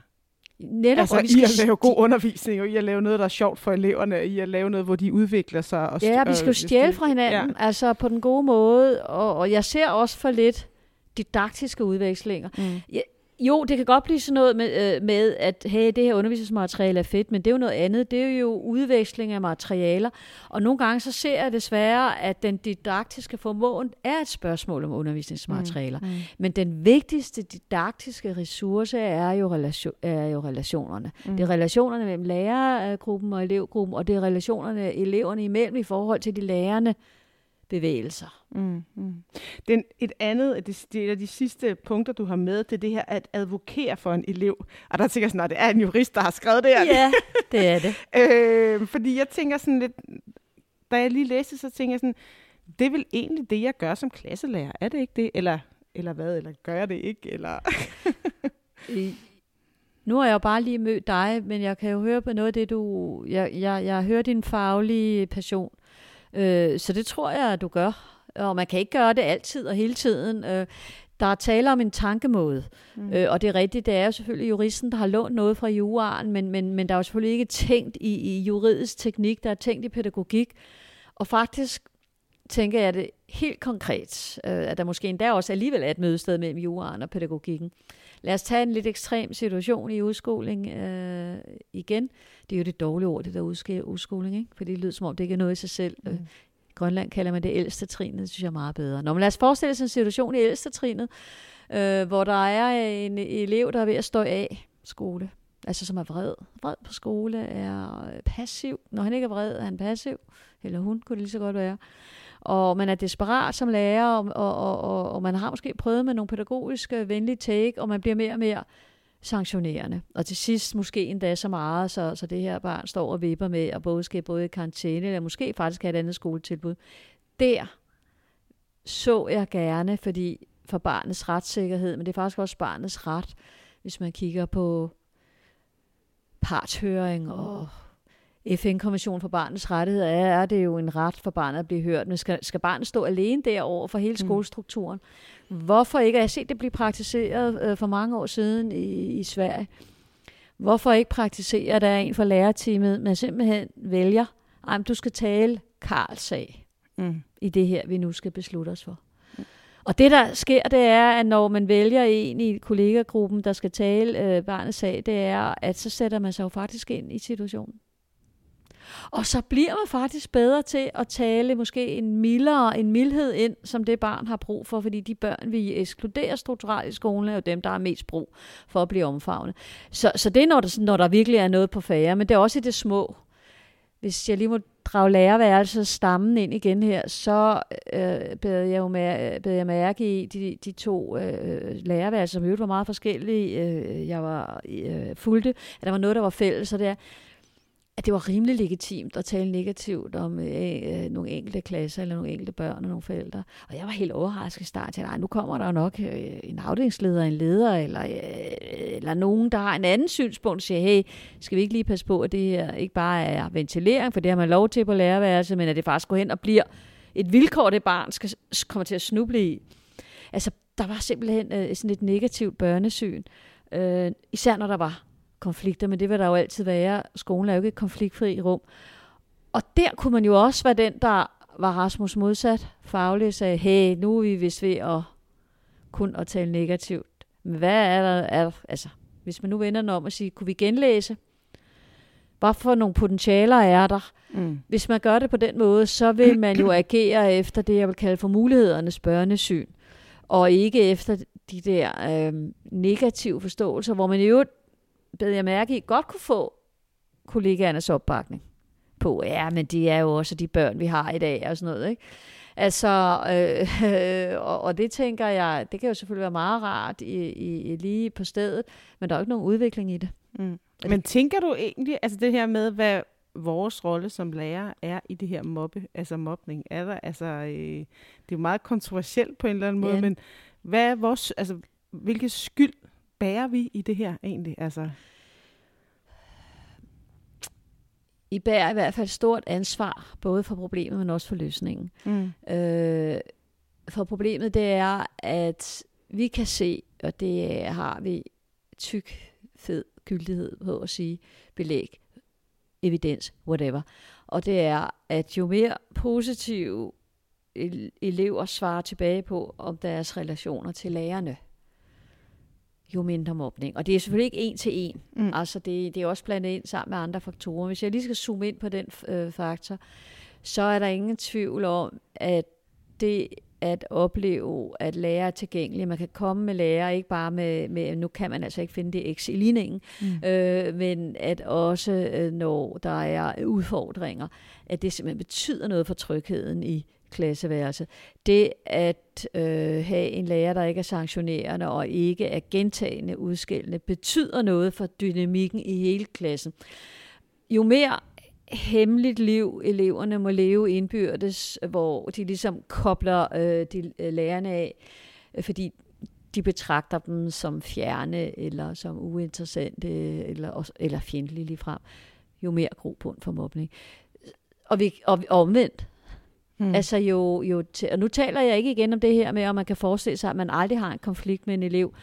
Netop, altså, vi skal i at lave god undervisning, og i at lave noget, der er sjovt for eleverne, og i at lave noget, hvor de udvikler sig. Og ja, vi skal jo stjæle fra hinanden, ja. altså på den gode måde, og, og jeg ser også for lidt didaktiske udvekslinger. Mm. Jeg, jo, det kan godt blive sådan noget med, øh, med, at hey, det her undervisningsmateriale er fedt, men det er jo noget andet. Det er jo udveksling af materialer. Og nogle gange så ser jeg desværre, at den didaktiske formåen er et spørgsmål om undervisningsmaterialer. Mm, mm. Men den vigtigste didaktiske ressource er jo, relation, er jo relationerne. Mm. Det er relationerne mellem lærergruppen og elevgruppen, og det er relationerne eleverne imellem i forhold til de lærerne, bevægelser. Mm, mm. Den, et andet, det, det af de sidste punkter, du har med, det er det her at advokere for en elev. Og der tænker jeg sådan, at det er en jurist, der har skrevet det her. Ja, det er det. <laughs> øh, fordi jeg tænker sådan lidt, da jeg lige læste, så tænker jeg sådan, det er vel egentlig det, jeg gør som klasselærer. Er det ikke det? Eller, eller hvad? Eller gør jeg det ikke? Eller <laughs> Nu har jeg jo bare lige mødt dig, men jeg kan jo høre på noget af det, du... Jeg, jeg, jeg hører din faglige passion. Øh, så det tror jeg, at du gør. Og man kan ikke gøre det altid og hele tiden. Øh, Der er tale om en tankemåde, mm. øh, og det er rigtigt, det er jo selvfølgelig juristen, der har lånt noget fra juraen, men, men, men der er jo selvfølgelig ikke tænkt i, i juridisk teknik, der er tænkt i pædagogik. Og faktisk tænker jeg det helt konkret, øh, at der måske endda også alligevel er et mødested mellem juraen og pædagogikken. Lad os tage en lidt ekstrem situation i udskoling øh, igen. Det er jo det dårlige ord, det der udskoling, ikke? for det lyder som om, det ikke er noget i sig selv. Mm. Grønland kalder man det ældste trinet, det synes jeg er meget bedre. Nå, men lad os forestille os en situation i ældste trinet, øh, hvor der er en elev, der er ved at stå af skole. Altså som er vred. Vred på skole, er passiv. Når han ikke er vred, er han passiv. Eller hun kunne det lige så godt være. Og man er desperat som lærer, og, og, og, og, og man har måske prøvet med nogle pædagogiske venlige take, og man bliver mere og mere sanktionerende. Og til sidst måske endda så meget, så, så det her barn står og vipper med, og både skal både i karantæne, eller måske faktisk have et andet skoletilbud. Der så jeg gerne, fordi for barnets retssikkerhed, men det er faktisk også barnets ret, hvis man kigger på partshøring og FN-konvention for barnets rettigheder, er, er det jo en ret for barnet at blive hørt. Men skal, skal barnet stå alene derover for hele mm. skolestrukturen? Mm. Hvorfor ikke? Jeg har set det blive praktiseret øh, for mange år siden i, i Sverige. Hvorfor ikke praktisere, der er en fra lærerteamet, men simpelthen vælger, at du skal tale Karls sag mm. i det her, vi nu skal beslutte os for. Mm. Og det, der sker, det er, at når man vælger en i kollegagruppen, der skal tale øh, barnets sag, det er, at så sætter man sig jo faktisk ind i situationen. Og så bliver man faktisk bedre til at tale måske en mildere, en mildhed ind, som det barn har brug for, fordi de børn, vi ekskluderer strukturelt i skolen, er jo dem, der har mest brug for at blive omfavnet. Så, så det er, når der, når der virkelig er noget på færre, men det er også i det små. Hvis jeg lige må drage lærerværelset stammen ind igen her, så øh, beder jeg jo med, bed jeg mærke i de, de to øh, lærerværelser, som jo var meget forskellige. Øh, jeg var øh, fulgte, at der var noget, der var fælles, og det er, at det var rimelig legitimt at tale negativt om øh, øh, nogle enkelte klasser, eller nogle enkelte børn og nogle forældre. Og jeg var helt overrasket i starten. Nej, nu kommer der nok øh, en afdelingsleder, en leder, eller, øh, eller nogen, der har en anden synspunkt, og siger, hey, skal vi ikke lige passe på, at det her ikke bare er ventilering, for det har man lov til på lærerværelset, men at det faktisk går hen og bliver et vilkår, det barn skal kommer til at snuble i. Altså, der var simpelthen øh, sådan et negativt børnesyn, øh, især når der var konflikter, men det vil der jo altid være. Skolen er jo ikke et konfliktfri rum. Og der kunne man jo også være den, der var Rasmus modsat faglig, og sagde, hey, nu er vi vist ved at kun at tale negativt. Men hvad er der, er, altså, hvis man nu vender den om og siger, kunne vi genlæse? Hvad for nogle potentialer er der? Mm. Hvis man gør det på den måde, så vil <clears throat> man jo agere efter det, jeg vil kalde for mulighedernes børnesyn, og ikke efter de der øh, negative forståelser, hvor man jo bed jeg mærke i, godt kunne få kollegaernes opbakning på, ja, men de er jo også de børn, vi har i dag, og sådan noget, ikke? Altså, øh, <laughs> og, og det tænker jeg, det kan jo selvfølgelig være meget rart i, i, lige på stedet, men der er jo ikke nogen udvikling i det. Mm. Men tænker du egentlig, altså det her med, hvad vores rolle som lærer er i det her mobbe, altså mobning, er der, altså, øh, det er jo meget kontroversielt på en eller anden måde, ja. men hvad er vores, altså, hvilke skyld bærer vi i det her egentlig? Altså? I bærer i hvert fald stort ansvar, både for problemet, men også for løsningen. Mm. Øh, for problemet, det er, at vi kan se, og det har vi tyk, fed gyldighed på at sige, belæg, evidens, whatever. Og det er, at jo mere positive elever svarer tilbage på om deres relationer til lærerne, jo mindre mobning. Og det er selvfølgelig ikke en til en. Mm. Altså det, det er også blandet ind sammen med andre faktorer. Hvis jeg lige skal zoome ind på den øh, faktor, så er der ingen tvivl om, at det at opleve, at lærer er tilgængelige. Man kan komme med lærer, ikke bare med, med nu kan man altså ikke finde det X i ligningen, mm. øh, men at også, øh, når der er udfordringer, at det simpelthen betyder noget for trygheden i klasseværelse. Det at øh, have en lærer, der ikke er sanktionerende og ikke er gentagende udskældende, betyder noget for dynamikken i hele klassen. Jo mere hemmeligt liv eleverne må leve indbyrdes, hvor de ligesom kobler øh, de øh, lærerne af, fordi de betragter dem som fjerne, eller som uinteressante, eller, eller fjendtlige ligefrem, jo mere grobund for mobning. Og, vi, og omvendt, Hmm. Altså jo, jo t- og nu taler jeg ikke igen om det her med, om man kan forestille sig, at man aldrig har en konflikt med en elev,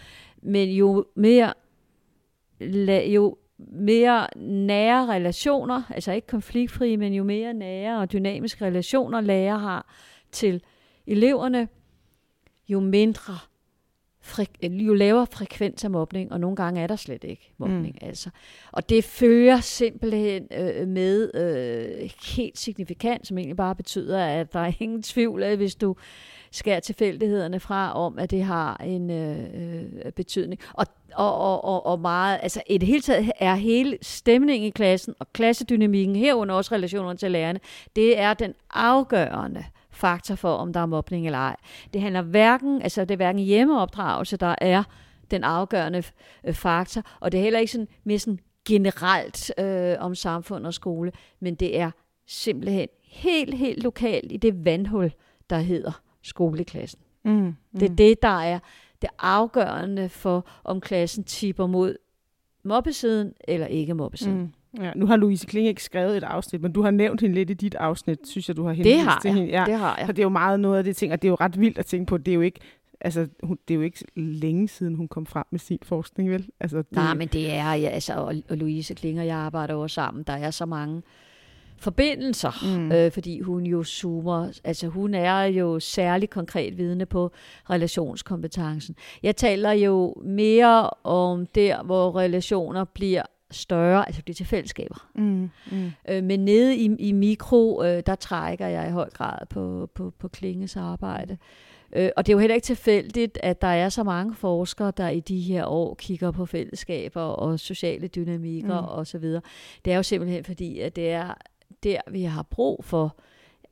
men jo mere, jo mere nære relationer, altså ikke konfliktfrie, men jo mere nære og dynamiske relationer lærer har til eleverne, jo mindre jo lavere frekvens af mobning, og nogle gange er der slet ikke mobning. Mm. Altså. Og det følger simpelthen øh, med øh, helt signifikant, som egentlig bare betyder, at der er ingen tvivl af, hvis du skærer tilfældighederne fra, om at det har en øh, øh betydning. Og, og, og, og, og meget, altså i det hele taget er hele stemningen i klassen, og klassedynamikken, herunder også relationerne til lærerne, det er den afgørende øh, faktor for, om der er mobning eller ej. Det handler hverken, altså det er hverken hjemmeopdragelse, der er den afgørende øh, faktor, og det er heller ikke sådan mere sådan generelt øh, om samfund og skole, men det er simpelthen helt, helt lokalt i det vandhul, der hedder skoleklassen. Mm, mm. Det er det, der er det afgørende for, om klassen tipper mod mobbesiden eller ikke mobbesiden. Mm. Ja, nu har Louise Kling ikke skrevet et afsnit, men du har nævnt hende lidt i dit afsnit, synes jeg, du har henvist det har til jeg. hende. Ja, det har jeg. For det er jo meget noget af det ting, og det er jo ret vildt at tænke på. Det er jo ikke, altså, hun, det er jo ikke længe siden, hun kom frem med sin forskning, vel? Altså, det... Nej, men det er, ja, altså, og, og Louise Kling og jeg arbejder over sammen. Der er så mange forbindelser, mm. øh, fordi hun jo zoomer, altså hun er jo særlig konkret vidne på relationskompetencen. Jeg taler jo mere om der, hvor relationer bliver større, altså det til fællesskaber. Mm, mm. Øh, men nede i, i mikro, øh, der trækker jeg i høj grad på, på, på Klinges arbejde. Øh, og det er jo heller ikke tilfældigt, at der er så mange forskere, der i de her år kigger på fællesskaber og sociale dynamikker mm. osv. Det er jo simpelthen fordi, at det er der, vi har brug for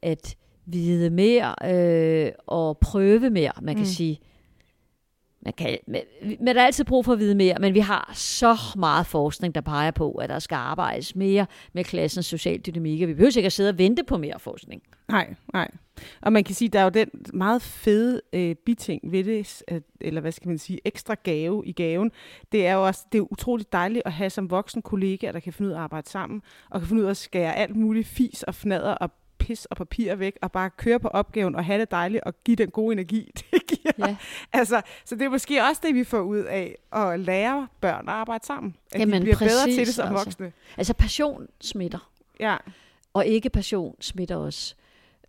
at vide mere øh, og prøve mere, man kan mm. sige man, kan, man, man er altid brug for at vide mere, men vi har så meget forskning, der peger på, at der skal arbejdes mere med klassens social dynamik, vi behøver ikke at sidde og vente på mere forskning. Nej, nej. Og man kan sige, der er jo den meget fede øh, biting ved det, at, eller hvad skal man sige, ekstra gave i gaven. Det er jo også det er utroligt dejligt at have som voksen kollega, der kan finde ud af at arbejde sammen, og kan finde ud af at skære alt muligt fis og fnader og pis og papir væk, og bare køre på opgaven og have det dejligt og give den gode energi, <laughs> det giver. Ja. Altså, så det er måske også det, vi får ud af at lære børn at arbejde sammen. At Jamen, de bliver præcis, bedre til det som altså. voksne. Altså passion smitter. Ja. Og ikke passion smitter også.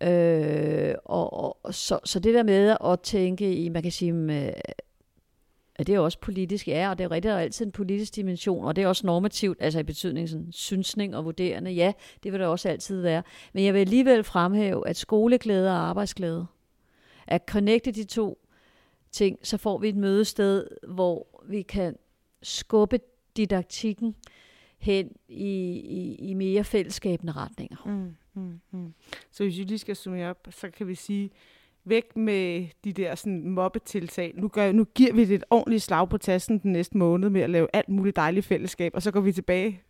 Øh, og, og, så, så det der med at tænke i, man kan sige, med, Ja, det er også politisk, ja, og det er rigtig altid en politisk dimension, og det er også normativt, altså i betydning sådan synsning og vurderende, ja, det vil der også altid være. Men jeg vil alligevel fremhæve, at skoleglæde og arbejdsglæde, at connecte de to ting, så får vi et mødested, hvor vi kan skubbe didaktikken hen i, i, i mere fællesskabende retninger. Mm, mm, mm. Så hvis vi lige skal summe op, så kan vi sige, væk med de der sådan mobbetiltag. Nu, gør, nu giver vi det et ordentligt slag på tassen den næste måned med at lave alt muligt dejligt fællesskab, og så går vi tilbage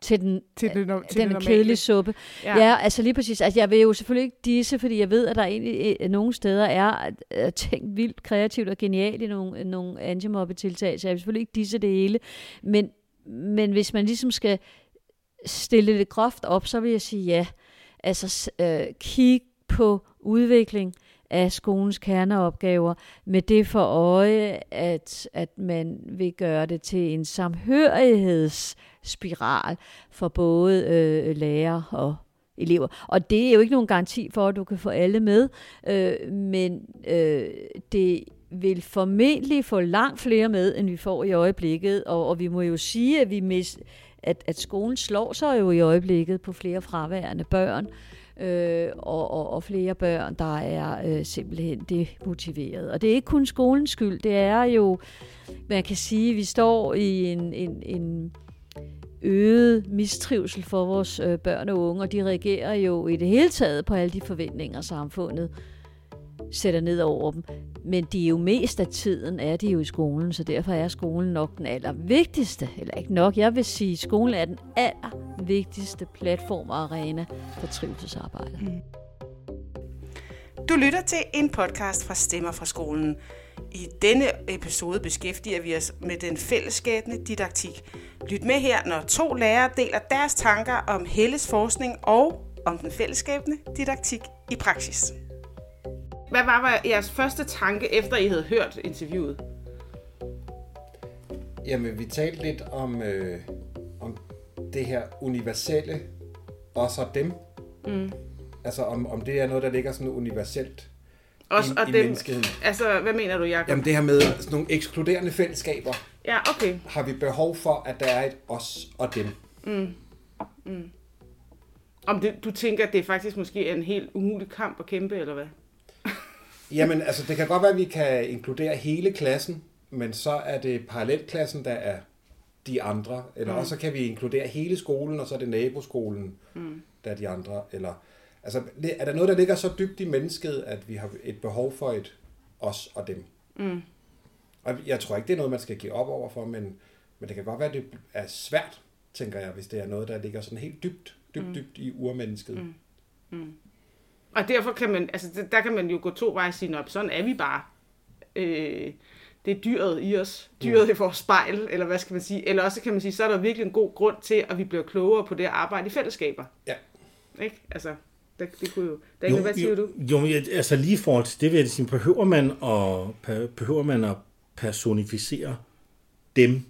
til den, til det, no, til den det kedelige suppe. Ja. ja, altså lige præcis. Altså jeg vil jo selvfølgelig ikke disse, fordi jeg ved, at der egentlig øh, nogle steder er uh, tænkt vildt kreativt og genialt i nogle, nogle antimobbetiltag, så jeg vil selvfølgelig ikke disse det hele. Men, men hvis man ligesom skal stille det groft op, så vil jeg sige ja. Altså uh, kig på udvikling af skolens kerneopgaver med det for øje, at, at man vil gøre det til en samhørighedsspiral for både øh, lærer og elever. Og det er jo ikke nogen garanti for, at du kan få alle med, øh, men øh, det vil formentlig få langt flere med, end vi får i øjeblikket, og, og vi må jo sige, at vi mis, at, at skolen slår sig jo i øjeblikket på flere fraværende børn, øh, øh, og, og, og flere børn, der er øh, simpelthen demotiveret. Og det er ikke kun skolens skyld, det er jo, man kan sige, vi står i en, en, en øget mistrivsel for vores øh, børn og unge, og de reagerer jo i det hele taget på alle de forventninger, samfundet sætter ned over dem. Men de er jo mest af tiden er de jo i skolen, så derfor er skolen nok den allervigtigste, eller ikke nok, jeg vil sige, skolen er den allervigtigste platform og arena for trivselsarbejde. Mm. Du lytter til en podcast fra Stemmer fra skolen. I denne episode beskæftiger vi os med den fællesskabende didaktik. Lyt med her, når to lærere deler deres tanker om Helles forskning og om den fællesskabende didaktik i praksis. Hvad var jeres første tanke, efter I havde hørt interviewet? Jamen, vi talte lidt om, øh, om det her universelle, og dem. Mm. Altså, om, om det er noget, der ligger sådan universelt Os i, og i dem. menneskeheden. Altså, hvad mener du, Jacob? Jamen, det her med sådan nogle ekskluderende fællesskaber, Ja, okay. har vi behov for, at der er et os og dem. Om det, du tænker, at det faktisk måske er en helt umulig kamp at kæmpe, eller hvad? Jamen, altså, det kan godt være, at vi kan inkludere hele klassen, men så er det parallelklassen, der er de andre. Eller mm. også kan vi inkludere hele skolen, og så er det naboskolen, mm. der er de andre. Eller, altså, er der noget, der ligger så dybt i mennesket, at vi har et behov for et os og dem? Mm. Og jeg tror ikke, det er noget, man skal give op over for, men, men det kan godt være, at det er svært, tænker jeg, hvis det er noget, der ligger sådan helt dybt, dybt, mm. dybt i urmennesket. Mm. Og derfor kan man, altså det- der kan man jo gå to veje og sige, "Nå, sådan er vi bare. Øh, det er dyret i os, dyret i vores spejl, eller hvad skal man sige. Eller også kan man sige, så er der virkelig en god grund til, at vi bliver klogere på det at arbejde i fællesskaber. Ja. Ikke? Altså, det, det kunne jo... Daniel, hvad siger jo, du? Jo, altså lige forhold til det vil jeg sige, behøver man at, behøver man at personificere dem,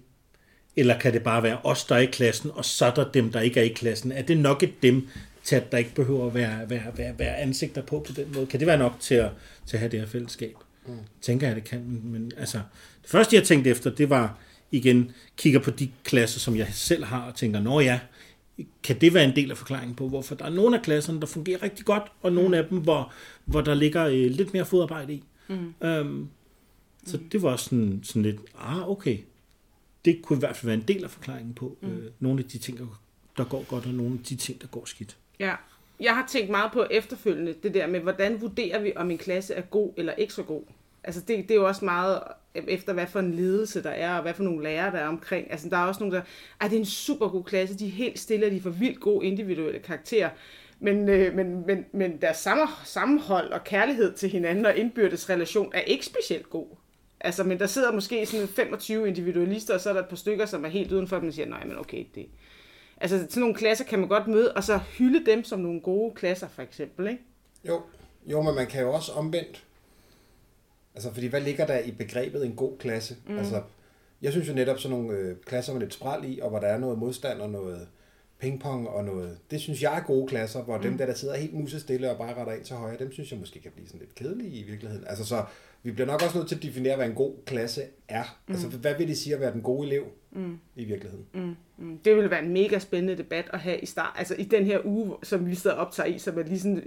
eller kan det bare være os, der er i klassen, og så er der dem, der ikke er i klassen? Er det nok et dem, til at der ikke behøver at være, være, være, være ansigter på på den måde? Kan det være nok til at, til at have det her fællesskab? Mm. Tænker jeg, det kan. Men, men altså, det første, jeg tænkte efter, det var igen, kigger på de klasser, som jeg selv har, og tænker, nå ja, kan det være en del af forklaringen på, hvorfor der er nogle af klasserne, der fungerer rigtig godt, og nogle af dem, hvor, hvor der ligger øh, lidt mere fodarbejde i. Mm. Øhm, så det var sådan, sådan lidt, ah okay, det kunne i hvert fald være en del af forklaringen på mm. øh, nogle af de ting, der går godt, og nogle af de ting, der går skidt. Ja. Jeg har tænkt meget på efterfølgende, det der med, hvordan vurderer vi, om en klasse er god eller ikke så god. Altså det, det er jo også meget efter, hvad for en ledelse der er, og hvad for nogle lærere der er omkring. Altså der er også nogle, der, ej, det er en super god klasse, de er helt stille, og de får vildt gode individuelle karakterer. Men, øh, men, men, men deres sammen, sammenhold og kærlighed til hinanden og indbyrdes relation er ikke specielt god. Altså, men der sidder måske sådan 25 individualister, og så er der et par stykker, som er helt udenfor, og man siger, nej, men okay, det... Altså, sådan nogle klasser kan man godt møde, og så hylde dem som nogle gode klasser, for eksempel, ikke? Jo, jo, men man kan jo også omvendt. Altså, fordi hvad ligger der i begrebet en god klasse? Mm. Altså, jeg synes jo netop sådan nogle øh, klasser med lidt spral i, og hvor der er noget modstand og noget pingpong og noget... Det synes jeg er gode klasser, hvor mm. dem der, der sidder helt musestille og bare retter ind til højre, dem synes jeg måske kan blive sådan lidt kedelige i virkeligheden. Altså, så vi bliver nok også nødt til at definere, hvad en god klasse er. Mm. Altså, hvad vil det sige at være den gode elev mm. i virkeligheden? Mm. Mm, Det ville være en mega spændende debat at have i start, altså i den her uge, som vi sidder og optager i, som er lige sådan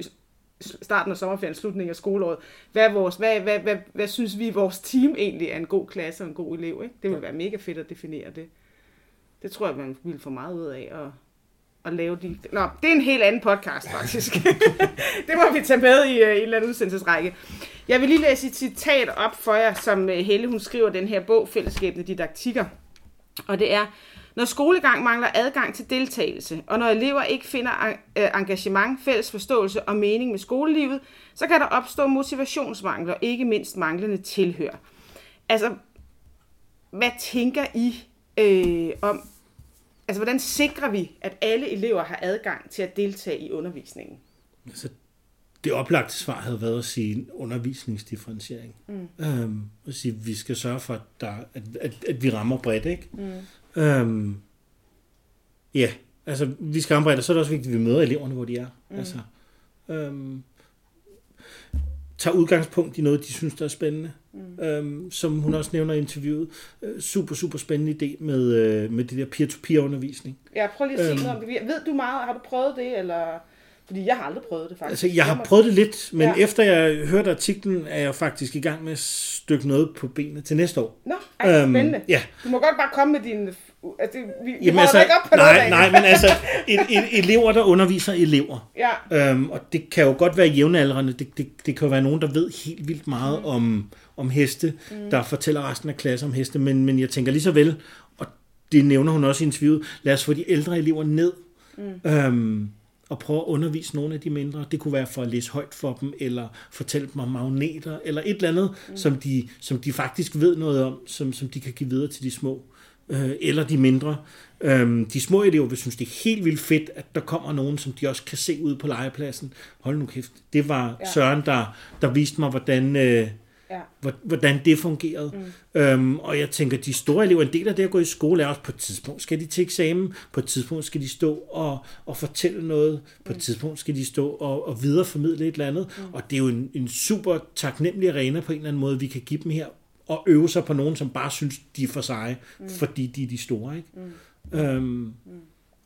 starten af sommerferien, slutningen af skoleåret. Hvad, vores, hvad, hvad, hvad, hvad synes vi, vores team egentlig er en god klasse og en god elev? Ikke? Det ville være mega fedt at definere det. Det tror jeg, man ville få meget ud af at, at lave de... Nå, det er en helt anden podcast, faktisk. <laughs> det må vi tage med i uh, en eller anden udsendelsesrække. Jeg vil lige læse et citat op for jer, som øh, Helle, hun skriver den her bog, Fællesskabende Didaktikker. Og det er, når skolegang mangler adgang til deltagelse, og når elever ikke finder øh, engagement, fælles forståelse og mening med skolelivet, så kan der opstå motivationsmangel og ikke mindst manglende tilhør. Altså, hvad tænker I øh, om, altså hvordan sikrer vi, at alle elever har adgang til at deltage i undervisningen? Altså, det oplagte svar havde været at sige en undervisningsdifferentiering. Mm. Øhm, at sige, at vi skal sørge for, at, der, at, at, at vi rammer bredt, ikke? Mm. Øhm, ja, altså vi skal ramme bredt, og så er det også vigtigt, at vi møder eleverne, hvor de er. Mm. Altså, øhm, tager udgangspunkt i noget, de synes, der er spændende. Mm. Øhm, som hun også nævner i interviewet. Øh, super, super spændende idé med, øh, med det der peer-to-peer undervisning. Ja, prøv lige at sige Øhm. noget om det. Ved du meget? Har du prøvet det, eller... Fordi jeg har aldrig prøvet det, faktisk. Altså, jeg har prøvet det lidt, men Ja. ja. efter jeg hørte artiklen, er jeg faktisk i gang med at stykke noget på benene til næste år. Nå, ej, Øhm, spændende. ja. Du må godt bare komme med din... Altså, vi, vi Jamen, altså, ikke op på nej, noget, nej, men altså, <laughs> et, et, elever, der underviser elever. Ja, Øhm, og det kan jo godt være jævnaldrende. Det, det, det kan jo være nogen, der ved helt vildt meget mm. om, om heste, mm. der fortæller resten af klassen om heste. Men, men jeg tænker lige så vel, og det nævner hun også i interviewet, lad os få de ældre elever ned. Mm. Øhm, og prøve at undervise nogle af de mindre. Det kunne være for at læse højt for dem, eller fortælle dem om magneter, eller et eller andet, mm. som, de, som de faktisk ved noget om, som, som de kan give videre til de små. Øh, eller de mindre. Øhm, de små elever vil synes, det er helt vildt fedt, at der kommer nogen, som de også kan se ude på legepladsen. Hold nu kæft. Det var ja. Søren, der, der viste mig, hvordan, øh, Ja. hvor- hvordan det fungerede. Mm. Øhm, og jeg tænker, de store elever, en del af det at gå i skole er også på et tidspunkt skal de til eksamen, på et tidspunkt skal de stå og, og fortælle noget, på et tidspunkt skal de stå og, og videreformidle et eller andet. Mm. Og det er jo en, en super taknemmelig arena på en eller anden måde, vi kan give dem her, og øve sig på nogen, som bare synes, de er for seje, mm. fordi de er de store. Ikke? Mm. Øhm,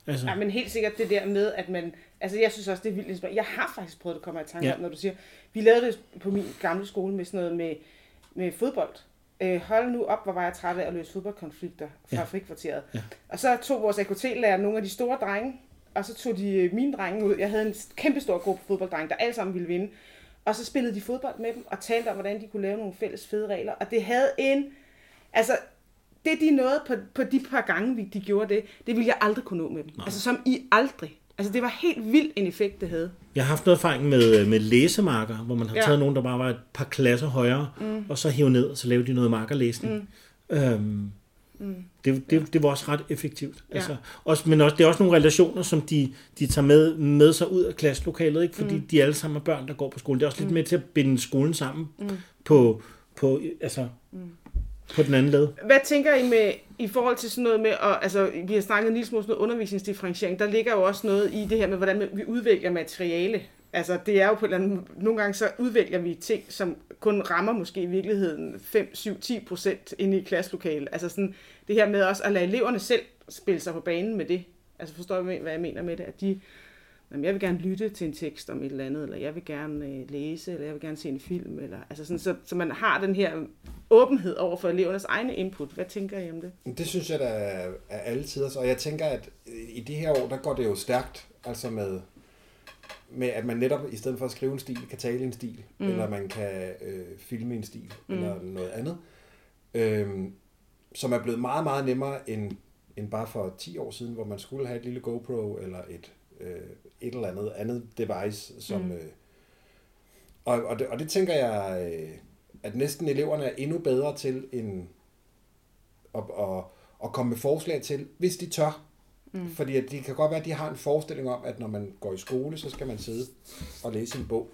altså, Ja, men helt sikkert det der med, at man... Altså, jeg synes også, det er vildt inspirerende. Jeg har faktisk prøvet at komme i tanke Ja. om, når du siger... Vi lavede det på min gamle skole med sådan noget med, med fodbold. Øh, hold nu op, hvor var jeg træt af at løse fodboldkonflikter fra Ja. ja. frikvarteret. Ja. Og så tog vores AKT-lærer nogle af de store drenge, og så tog de øh, mine drenge ud. Jeg havde en kæmpe stor gruppe fodbolddrenge, der alle sammen ville vinde. Og så spillede de fodbold med dem, og talte om, hvordan de kunne lave nogle fælles fede regler. Og det havde en... Altså, det de nåede på, på de par gange, vi- de gjorde det, det ville jeg aldrig kunne nå med dem. Nej. Altså som i aldrig. Altså det var helt vildt en effekt, det havde. Jeg har haft noget erfaring med, med læsemarker, hvor man har. Ja. taget nogen, der bare var et par klasser højere, mm. og så hævet ned, og så lavede de noget markerlæsning. Mm. Øhm, mm. Det, det, det var også ret effektivt. Ja. Altså, også, men også, det er også nogle relationer, som de, de tager med, med sig ud af klasselokalet, ikke? fordi mm. de alle sammen er børn, der går på skole. Det er også lidt med til at binde skolen sammen mm. på, på, altså, mm. på den anden led. Hvad tænker I med i forhold til sådan noget med, og, altså vi har snakket en lille smule om sådan noget undervisningsdifferentiering, der ligger jo også noget i det her med, hvordan vi udvælger materiale. Altså det er jo på et eller andet, nogle gange så udvælger vi ting, som kun rammer måske i virkeligheden 5, 7, 10 procent inde i klasselokalet. Altså sådan det her med også at lade eleverne selv spille sig på banen med det. Altså forstår I, hvad jeg mener med det? At de, jamen, jeg vil gerne lytte til en tekst om et eller andet, eller jeg vil gerne øh, læse, eller jeg vil gerne se en film, eller, altså sådan, så, så man har den her åbenhed over for elevernes egne input. Hvad tænker I om det? Det synes jeg da er er alle. Og jeg tænker, at i de her år, der går det jo stærkt. Altså med, med at man netop, i stedet for at skrive en stil, kan tale en stil. Mm. Eller man kan øh, filme en stil. Mm. Eller noget andet. Øhm, som er blevet meget, meget nemmere end, end bare for 10 år siden, hvor man skulle have et lille GoPro eller et, øh, et eller andet andet device, som... Mm. Øh, og, og, det, og det tænker jeg, øh, at næsten eleverne er endnu bedre til end at, at, at komme med forslag til, hvis de tør. Mm. Fordi at det kan godt være, at de har en forestilling om, at når man går i skole, så skal man sidde og læse en bog.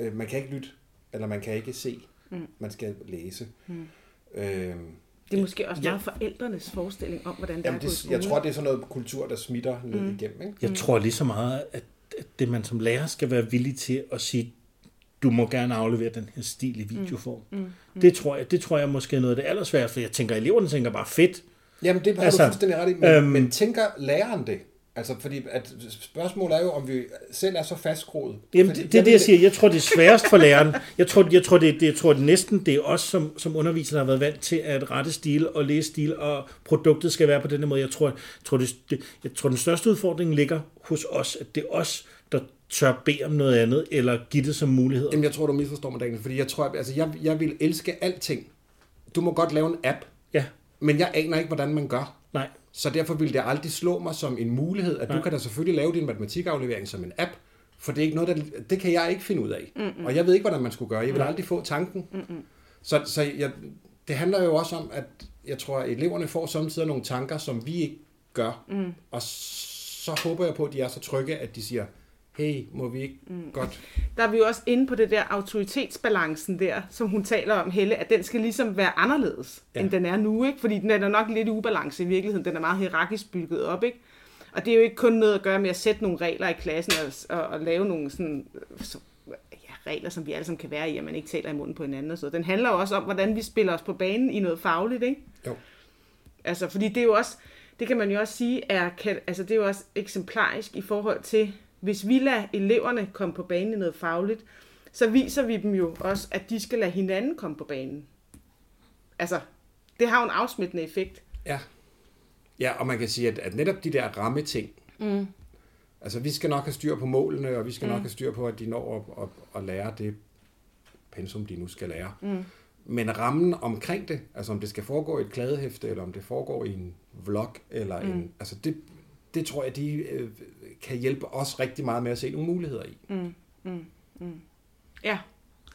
Øh, man kan ikke lytte, eller man kan ikke se. Mm. Man skal læse. Mm. Øh, Det er måske også Ja. meget forældrenes forestilling om, hvordan det jamen er at det, jeg tror, det er sådan noget kultur, der smitter ned mm. igennem. Ikke? Jeg tror lige så meget, at at det man som lærer skal være villig til at sige, du må gerne aflevere den her stil i videoform. Mm. Mm. Det, tror jeg, det tror jeg måske er noget af det allersværeste, for jeg tænker, eleverne tænker bare fedt. Jamen, det har Altså, du fuldstændig ret i. Men, øhm, men tænker læreren det? Altså, fordi at spørgsmålet er jo, om vi selv er så fastgroet. Jamen, fordi det, det er det, jeg siger. Jeg tror, det er sværest for læreren. Jeg tror, jeg tror, det, det, jeg tror det næsten, det er os som, som undervisere, der har været vant til at rette stil og læse stil, og produktet skal være på denne måde. Jeg tror, jeg tror, det, det, jeg tror den største udfordring ligger hos os, at det er os, der tør bede om noget andet, eller give det som mulighed. Jamen, jeg tror, du misforstår mig, Daniel, fordi jeg tror, altså, jeg, jeg vil elske alting. Du må godt lave en app, Ja, men jeg aner ikke, hvordan man gør. nej. Så derfor vil det aldrig slå mig som en mulighed, at Nej. du kan da selvfølgelig lave din matematikaflevering som en app, for det er ikke noget, der, det kan jeg ikke finde ud af. Mm-mm. Og jeg ved ikke, hvordan man skulle gøre. Jeg vil aldrig få tanken. Mm-mm. Så, så jeg, det handler jo også om, at jeg tror, at eleverne får samtidig nogle tanker, som vi ikke gør. Mm. Og så håber jeg på, at de er så trygge, at de siger, hey, må vi ikke mm. godt... Der er vi jo også inde på det der autoritetsbalancen der, som hun taler om, Helle, at den skal ligesom være anderledes, ja. End den er nu, ikke? Fordi den er nok lidt ubalance i virkeligheden. Den er meget hierarkisk bygget op, ikke? Og det er jo ikke kun noget at gøre med at sætte nogle regler i klassen og, og, og lave nogle sådan, øh, så, ja, regler, som vi alle sammen kan være i, at man ikke taler i munden på hinanden og så. Den handler jo også om, hvordan vi spiller os på banen i noget fagligt, ikke? Jo. Altså, fordi det er jo også, det kan man jo også sige, er, kan, altså det er jo også eksemplarisk i forhold til, hvis vi lader eleverne komme på banen i noget fagligt, så viser vi dem jo også, at de skal lade hinanden komme på banen. Altså, det har jo en afsmittende effekt. Ja. Ja, og man kan sige, at, at netop de der rammeting, mm. altså vi skal nok have styr på målene, og vi skal mm. nok have styr på, at de når at, at, at lære det pensum, de nu skal lære. Mm. Men rammen omkring det, altså om det skal foregå i et kladehæfte, eller om det foregår i en vlog, eller mm. en, altså det, det tror jeg, de øh, kan hjælpe os rigtig meget med at se nogle muligheder i. Mm. Mm. mm. Ja,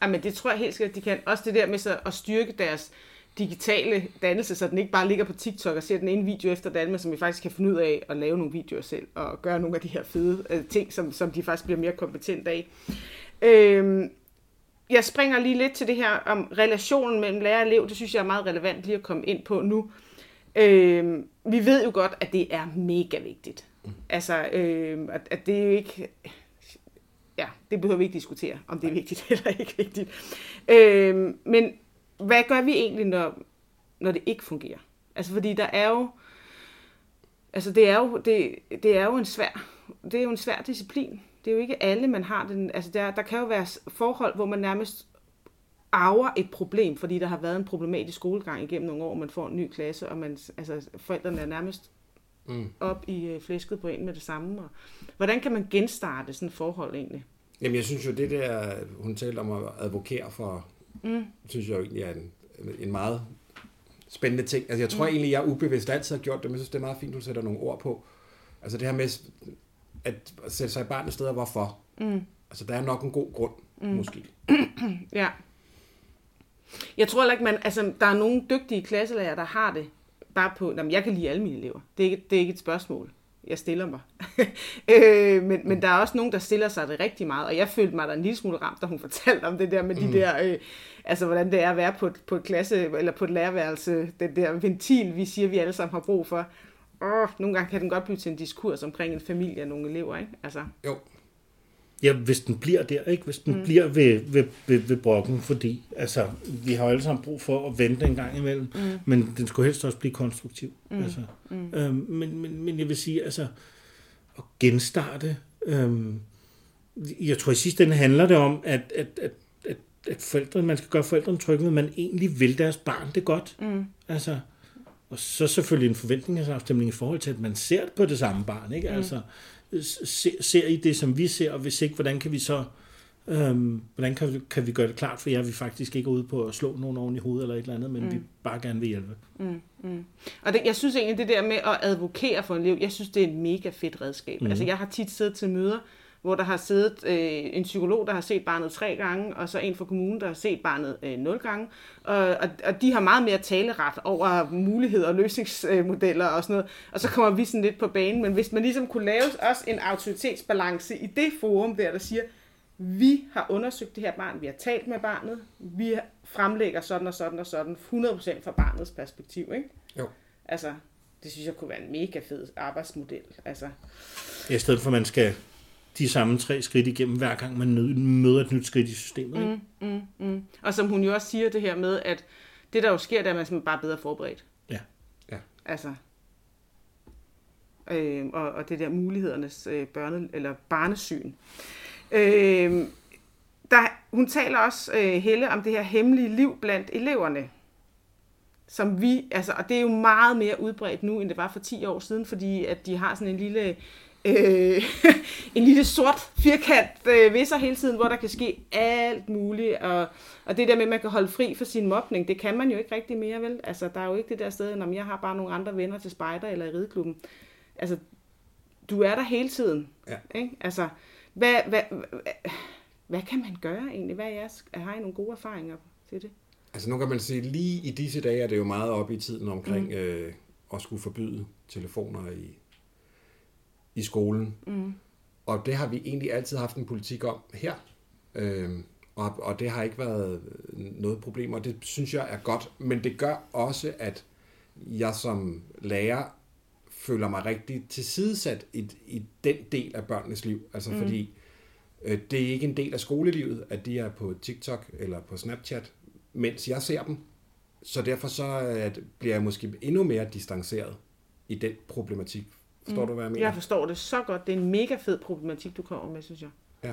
Jamen, det tror jeg helt sikkert, de kan. Også det der med så at styrke deres, digitale dannelse, så den ikke bare ligger på TikTok og ser den ene video efter den anden, men som vi faktisk kan finde ud af at lave nogle videoer selv, og gøre nogle af de her fede øh, ting, som, som de faktisk bliver mere kompetente af. Øhm, jeg springer lige lidt til det her om relationen mellem lærer og elev. Det synes jeg er meget relevant lige at komme ind på nu. Øhm, vi ved jo godt, at det er mega vigtigt. Altså, øhm, at, at det er jo ikke... Ja, det behøver vi ikke diskutere, om det er vigtigt <laughs> eller ikke vigtigt. Øhm, men hvad gør vi egentlig, når, når det ikke fungerer? Altså, fordi der er jo... Altså, det er jo, det, det er jo en svær... Det er jo en svær disciplin det er jo ikke alle, man har den. Altså der, der kan jo være forhold, hvor man nærmest arver et problem, fordi der har været en problematisk skolegang igennem nogle år, man får en ny klasse, og man, altså, forældrene er nærmest mm. op i øh, flæsket på en med det samme. Og, hvordan kan man genstarte sådan et forhold egentlig? Jamen jeg synes jo, det der, hun talte om at advokere for, mm. synes jeg jo egentlig er en, en meget spændende ting. Altså jeg tror mm. egentlig, jeg ubevidst altid har gjort det, men jeg synes, det er meget fint, du sætter nogle ord på. Altså det her med, at sætte sig i barnets sted, og hvorfor. Mm. Altså, der er nok en god grund, mm. måske. <clears throat> ja. Jeg tror ikke, man, altså, der er nogle dygtige klasselærer, der har det bare på, jamen, jeg kan lide alle mine elever. Det er ikke, det er ikke et spørgsmål. Jeg stiller mig. <laughs> øh, men, men der er også nogen, der stiller sig det rigtig meget, og jeg følte mig da en lille smule ramt, da hun <laughs> fortalte om det der med mm. de der, øh, altså hvordan det er at være på et, på et klasse, eller på et lærerværelse, den der ventil, vi siger, vi alle sammen har brug for åh, nogle gange kan den godt blive til en diskurs omkring en familie og nogle elever, ikke? Altså. Jo. Ja, hvis den bliver der, ikke? Hvis den mm. bliver ved, ved, ved, ved brokken, fordi altså, vi har alle sammen brug for at vente en gang imellem, mm. men den skulle helst også blive konstruktiv. Mm. Altså, mm. Øhm, men, men, men jeg vil sige, altså, at genstarte, øhm, jeg tror i sidste ende handler det om, at, at, at, at, at forældrene, man skal gøre forældrene trygge med, at man egentlig vil deres barn det godt. Mm. Altså, og så selvfølgelig en forventningsafstemning i forhold til, at man ser på det samme barn. Ikke? Mm. Altså, ser, ser I det, som vi ser, og hvis ikke, hvordan kan vi så øhm, hvordan kan vi, kan vi gøre det klart for jer, at vi faktisk ikke er ude på at slå nogen oven i hovedet eller et eller andet, men mm. vi bare gerne vil hjælpe. Mm, mm. Og det, jeg synes egentlig, det der med at advokere for en liv, jeg synes, det er et mega fedt redskab. Mm. Altså, jeg har tit siddet til møder, hvor der har siddet øh, en psykolog, der har set barnet tre gange, og så en fra kommunen, der har set barnet øh, nul gange. Og, og, og de har meget mere taleret over muligheder og løsningsmodeller og sådan noget. Og så kommer vi sådan lidt på banen. Men hvis man ligesom kunne lave også en autoritetsbalance i det forum der, der siger, vi har undersøgt det her barn, vi har talt med barnet, vi fremlægger sådan og sådan og sådan, 100% fra barnets perspektiv, ikke? Jo. Altså, det synes jeg kunne være en mega fed arbejdsmodel. Altså. I stedet for, at man skal de samme tre skridt igennem, hver gang man møder et nyt skridt i systemet. Ikke? Mm, mm, mm. Og som hun jo også siger det her med, at det der jo sker, det er, at man er bare bedre forberedt. Ja. ja. Altså, øh, og, og det der mulighedernes øh, børne, eller barnesyn. Øh, der, hun taler også, øh, Helle, om det her hemmelige liv blandt eleverne. Som vi, altså, og det er jo meget mere udbredt nu, end det var for 10 år siden, fordi at de har sådan en lille øh, <laughs> en lille sort firkant øh, ved sig hele tiden, hvor der kan ske alt muligt, og, og det der med, at man kan holde fri for sin mobning, det kan man jo ikke rigtig mere, vel? Altså, der er jo ikke det der sted, når jeg har bare nogle andre venner til spejder eller i rideklubben. Altså, du er der hele tiden. Ja. Ikke? Altså, hvad, hvad, hvad, hvad kan man gøre egentlig? Hvad er jeres, har I nogle gode erfaringer til det? Altså, nu kan man sige, lige i disse dage er det jo meget op i tiden omkring mm. øh, at skulle forbyde telefoner i i skolen. Mm. Og det har vi egentlig altid haft en politik om her. Øhm, og, og det har ikke været noget problem, og det synes jeg er godt. Men det gør også, at jeg som lærer føler mig rigtig tilsidesat i, i den del af børnenes liv. Altså mm. fordi øh, det er ikke en del af skolelivet, at de er på TikTok eller på Snapchat, mens jeg ser dem. Så derfor så at bliver jeg måske endnu mere distanceret i den problematik. Forstår mm. du, hvad jeg mener? Jeg forstår det så godt. Det er en mega fed problematik, du kommer med, synes jeg. Ja.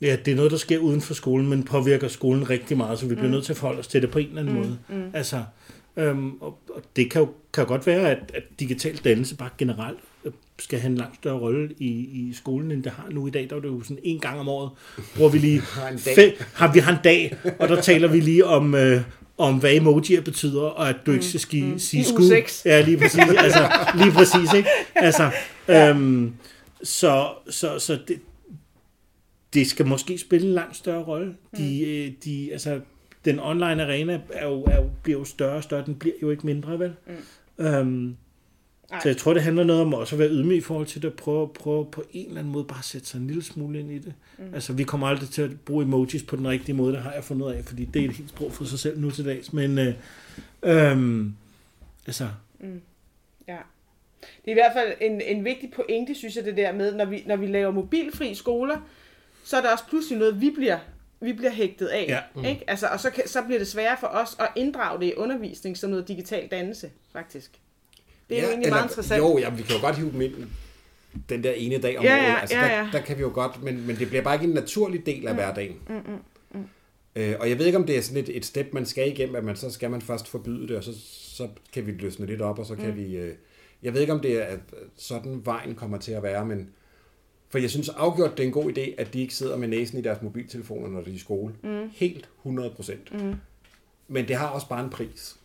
Ja, det er noget, der sker uden for skolen, men påvirker skolen rigtig meget, så vi bliver mm. nødt til at forholde os til det på en eller anden mm. måde. Mm. Altså, øhm, og, og det kan jo, kan jo godt være, at, at digital dannelse bare generelt øh, skal have en langt større rolle i, i skolen, end det har nu i dag. Der er det jo sådan en gang om året, hvor vi lige <laughs> har, en dag. Fe, har vi har en dag, og der taler vi lige om, øh, om hvad emojier betyder, og at du ikke skal ski, mm. sige skud. Ja, lige præcis. <laughs> Altså, lige præcis, ikke? Altså, ja. øhm, så, så, så det, det skal måske spille en langt større rolle. De, mm. de, altså, den online arena er jo, er jo, bliver jo større og større. Den bliver jo ikke mindre, vel? Mm. Øhm, Nej. så jeg tror, det handler noget om også at være ydmyg i forhold til det, at prøve, prøve på en eller anden måde bare at sætte sig en lille smule ind i det. Mm. Altså, vi kommer aldrig til at bruge emojis på den rigtige måde, det har jeg fundet ud af, fordi det er et helt sprog for sig selv nu til dags. Men, øh, øhm, altså, Ja. Det er i hvert fald en, en vigtig pointe, synes jeg, det der med, når vi, når vi laver mobilfri skoler, så er der også pludselig noget, vi bliver, vi bliver hægtet af. Ja. Mm. Ikke? Altså, og så, kan, så bliver det sværere for os at inddrage det i undervisning som noget digital dannelse, faktisk. Det er ja, jo egentlig meget interessant. Jo, ja, vi kan jo godt hive dem ind den der ene dag om Ja, året. ja, altså, ja, der, ja. der kan vi jo godt, men, men det bliver bare ikke en naturlig del af mm. hverdagen. Mm, mm, mm. Øh, og jeg ved ikke, om det er sådan et, et step, man skal igennem, at man så skal man først forbyde det, og så, så kan vi løsne lidt op, og så kan mm. vi... Øh, jeg ved ikke, om det er at sådan vejen kommer til at være, men for jeg synes afgjort, det er en god idé, at de ikke sidder med næsen i deres mobiltelefoner, når de er i skole. Mm. Helt 100 procent. Mm. Men det har også bare en pris.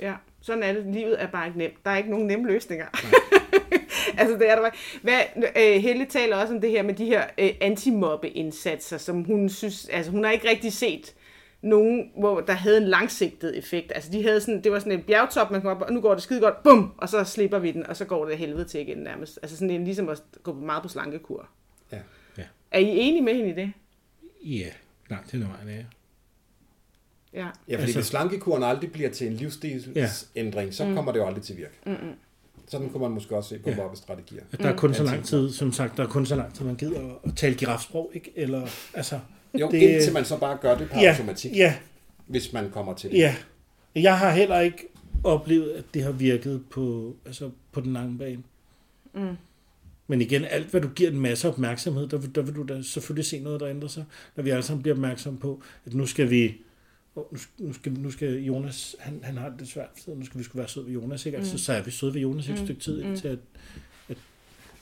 Ja, sådan er det. Livet er bare ikke nemt. Der er ikke nogen nemme løsninger. <laughs> altså, det er der bare. Hvad, øh, Helle taler også om det her med de her øh, antimobbe-indsatser, som hun synes, altså hun har ikke rigtig set nogen, hvor der havde en langsigtet effekt. Altså, de havde sådan, det var sådan en bjergtop, man kom op, og nu går det skide godt, bum, og så slipper vi den, og så går det helvede til igen nærmest. Altså sådan en, ligesom at gå meget på slankekur. Ja. Er I enige med hende i det? ja, langt hen ad vejen, ja. Ja. Ja, fordi altså, hvis slankekuren aldrig bliver til en livsstilsændring, ja. så kommer det jo aldrig til virke. Mm-mm. Sådan kunne man måske også se på ja. mobbestrategier. At der er kun så lang tid, som sagt, der er kun så lang tid, man gider at- tale girafsprog, ikke? Eller, altså... Jo, det- det... indtil man så bare gør det på ja, automatik, ja, hvis man kommer til det. ja. Jeg har heller ikke oplevet, at det har virket på, altså på den lange bane. Mm. Men igen, alt hvad du giver en masse opmærksomhed, der, vil- der vil du da selvfølgelig se noget, der ændrer sig. Når vi alle sammen bliver opmærksomme på, at nu skal vi åh, nu skal, nu skal, nu skal Jonas, han, han har det lidt svært, så nu skal vi sgu være søde ved Jonas, ikke? Altså, så er vi søde ved Jonas et stykke tid, ikke? Til at, at, at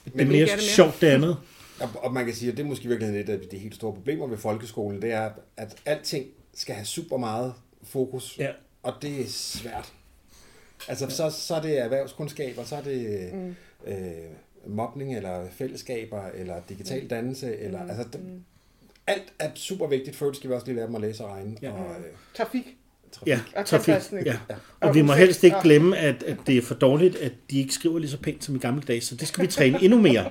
det er Men mere er mere. sjovt det andet. <laughs> Og, og man kan sige, at det er måske virkelig et af de helt store problemer ved folkeskolen, det er, at alting skal have super meget fokus, Ja. og det er svært. Altså, så, så er det erhvervskundskaber, så er det mm. øh, mobning, eller fællesskaber, eller digital dannelse, eller, altså, det, alt er super vigtigt, for skal vi også lige lære dem at læse og regne. Ja. Og, øh, Trafik. trafik. Ja, Og trafik. Ja. Og vi må helst ikke glemme, at, at det er for dårligt, at de ikke skriver lige så pænt som i gamle dage, så det skal vi træne endnu mere.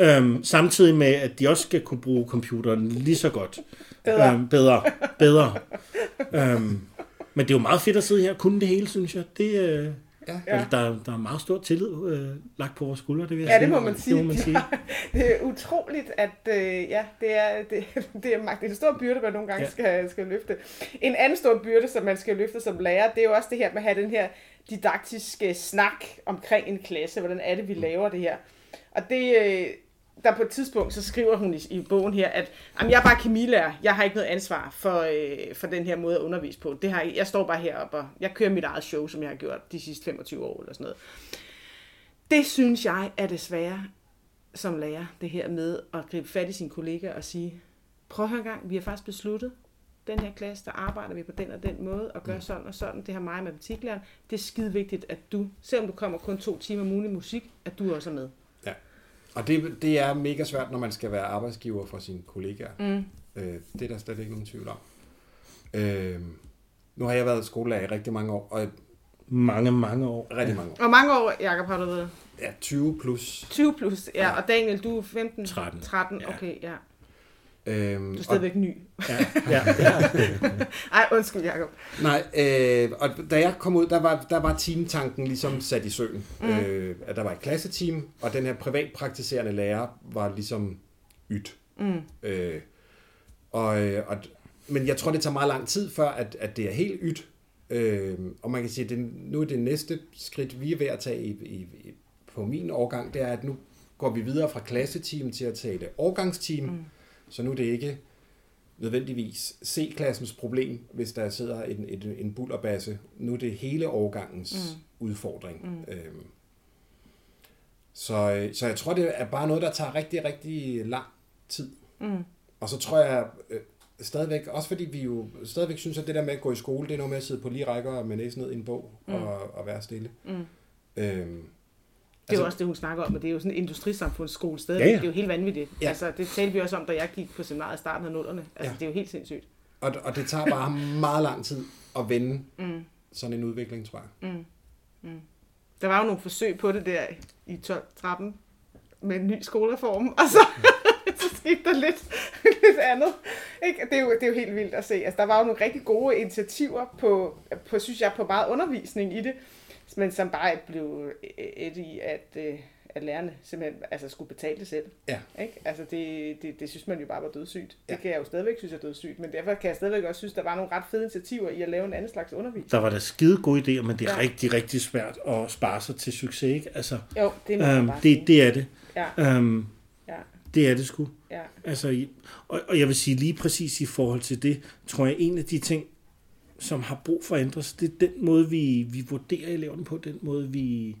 øhm, samtidig med, at de også skal kunne bruge computeren lige så godt. Bedre. Øhm, bedre. Bedre. øhm, men det er jo meget fedt at sidde her og kunne det hele, synes jeg. Det, øh, Ja. ja. Der, der er meget stor tillid øh, lagt på vores skuldre, det vil jeg Ja, sige. det må man sige. Det må man sige. <laughs> det er utroligt, at øh, ja, det er, det, <laughs> det, er, magt- det er en stor byrde, man nogle gange Ja. skal, skal løfte. En anden stor byrde, som man skal løfte som lærer, det er jo også det her med at have den her didaktiske snak omkring en klasse. Hvordan er det, vi laver det her? Og det, øh, der på et tidspunkt, så skriver hun i, i bogen her, at jamen, jeg er bare kemilærer. Jeg har ikke noget ansvar for, øh, for den her måde at undervise på. Det har, jeg står bare heroppe, og jeg kører mit eget show, som jeg har gjort de sidste 25 år eller sådan noget. Det synes jeg er det svære som lærer, det her med at gribe fat i sine kollegaer og sige, prøv at høre en gang, vi har faktisk besluttet, den her klasse, der arbejder vi på den og den måde, og gør sådan og sådan, det har mig og matematiklæreren. Det er skide vigtigt, at du, selvom du kommer kun to timer om ugen i musik, at du også er med. Ja. Og det, det er mega svært, når man skal være arbejdsgiver for sine kollegaer. Mm. Øh, det er der slet ikke nogen tvivl om. Øh, nu har jeg været skolelærer i rigtig mange år, og Mange, mange år. rigtig mange år. Hvor mange år, Jacob, har du været? Ja, 20 plus. 20 plus, ja, og Daniel, du er 15? 13. 13, Ja. okay, ja. Øhm, Du er stadigvæk ny. Ja, ja, <laughs> ja. Ej, undskyld, Jacob. Nej, øh, og da jeg kom ud, der var, der var teamtanken ligesom sat i søen. Mm. Øh, at der var et klasseteam, og den her privatpraktiserende lærer var ligesom ydt. Mm. Øh, og, øh, og, men jeg tror, det tager meget lang tid, før at, at det er helt ydt. Øh, og man kan sige, at det, nu er det næste skridt, vi er ved at tage i, i, i, på min årgang, det er, at nu går vi videre fra klasseteam til at tage det årgangsteam. Mm. Så nu er det ikke nødvendigvis C-klassens problem, hvis der sidder en, en, en bullerbasse. Nu er det hele årgangens mm. udfordring. Mm. Øhm, så, så jeg tror, det er bare noget, der tager rigtig, rigtig lang tid. Mm. Og så tror jeg øh, stadigvæk, også fordi vi jo stadigvæk synes, at det der med at gå i skole, det er noget med at sidde på lige rækker med næsen ned i en bog mm. og, og være stille. Mm. Øhm, er Altså- jo også det, hun snakker om, og det er jo sådan en industrisamfundsskole stadig. Ja, ja. Det er jo helt vanvittigt. Ja. Altså, det talte vi også om, da jeg gik på seminaret i starten af nullerne. Altså, Ja. det er jo helt sindssygt. Og, og det tager bare <laughs> meget lang tid at vende mm. sådan en udvikling, tror jeg. Mm. Der var jo nogle forsøg på det der i 12-13 med en ny skolereform, og så, <laughs> så skete der lidt, <laughs> lidt andet. Ikke? Det, er jo, det er jo helt vildt at se. Altså, der var jo nogle rigtig gode initiativer på, på, synes jeg, på meget undervisning i det, men som bare blev et i, at, øh, at lærerne simpelthen altså, skulle betale det selv. Ja. Ikke? Altså, det, det, det synes man jo bare var dødssygt. Ja. Det kan jeg jo stadigvæk synes er dødssygt, men derfor kan jeg stadigvæk også synes, der var nogle ret fede initiativer i at lave en anden slags undervisning. Der var der skide gode idéer, men det er Ja. rigtig, rigtig svært at spare sig til succes, ikke? Altså, Jo, det man øhm, det, det er det. Ja, Øhm, ja, det er det sgu. ja. Altså, og, og jeg vil sige lige præcis i forhold til det, tror jeg, en af de ting, som har brug for at ændres, det er den måde, vi, vi vurderer eleverne på, den måde, vi,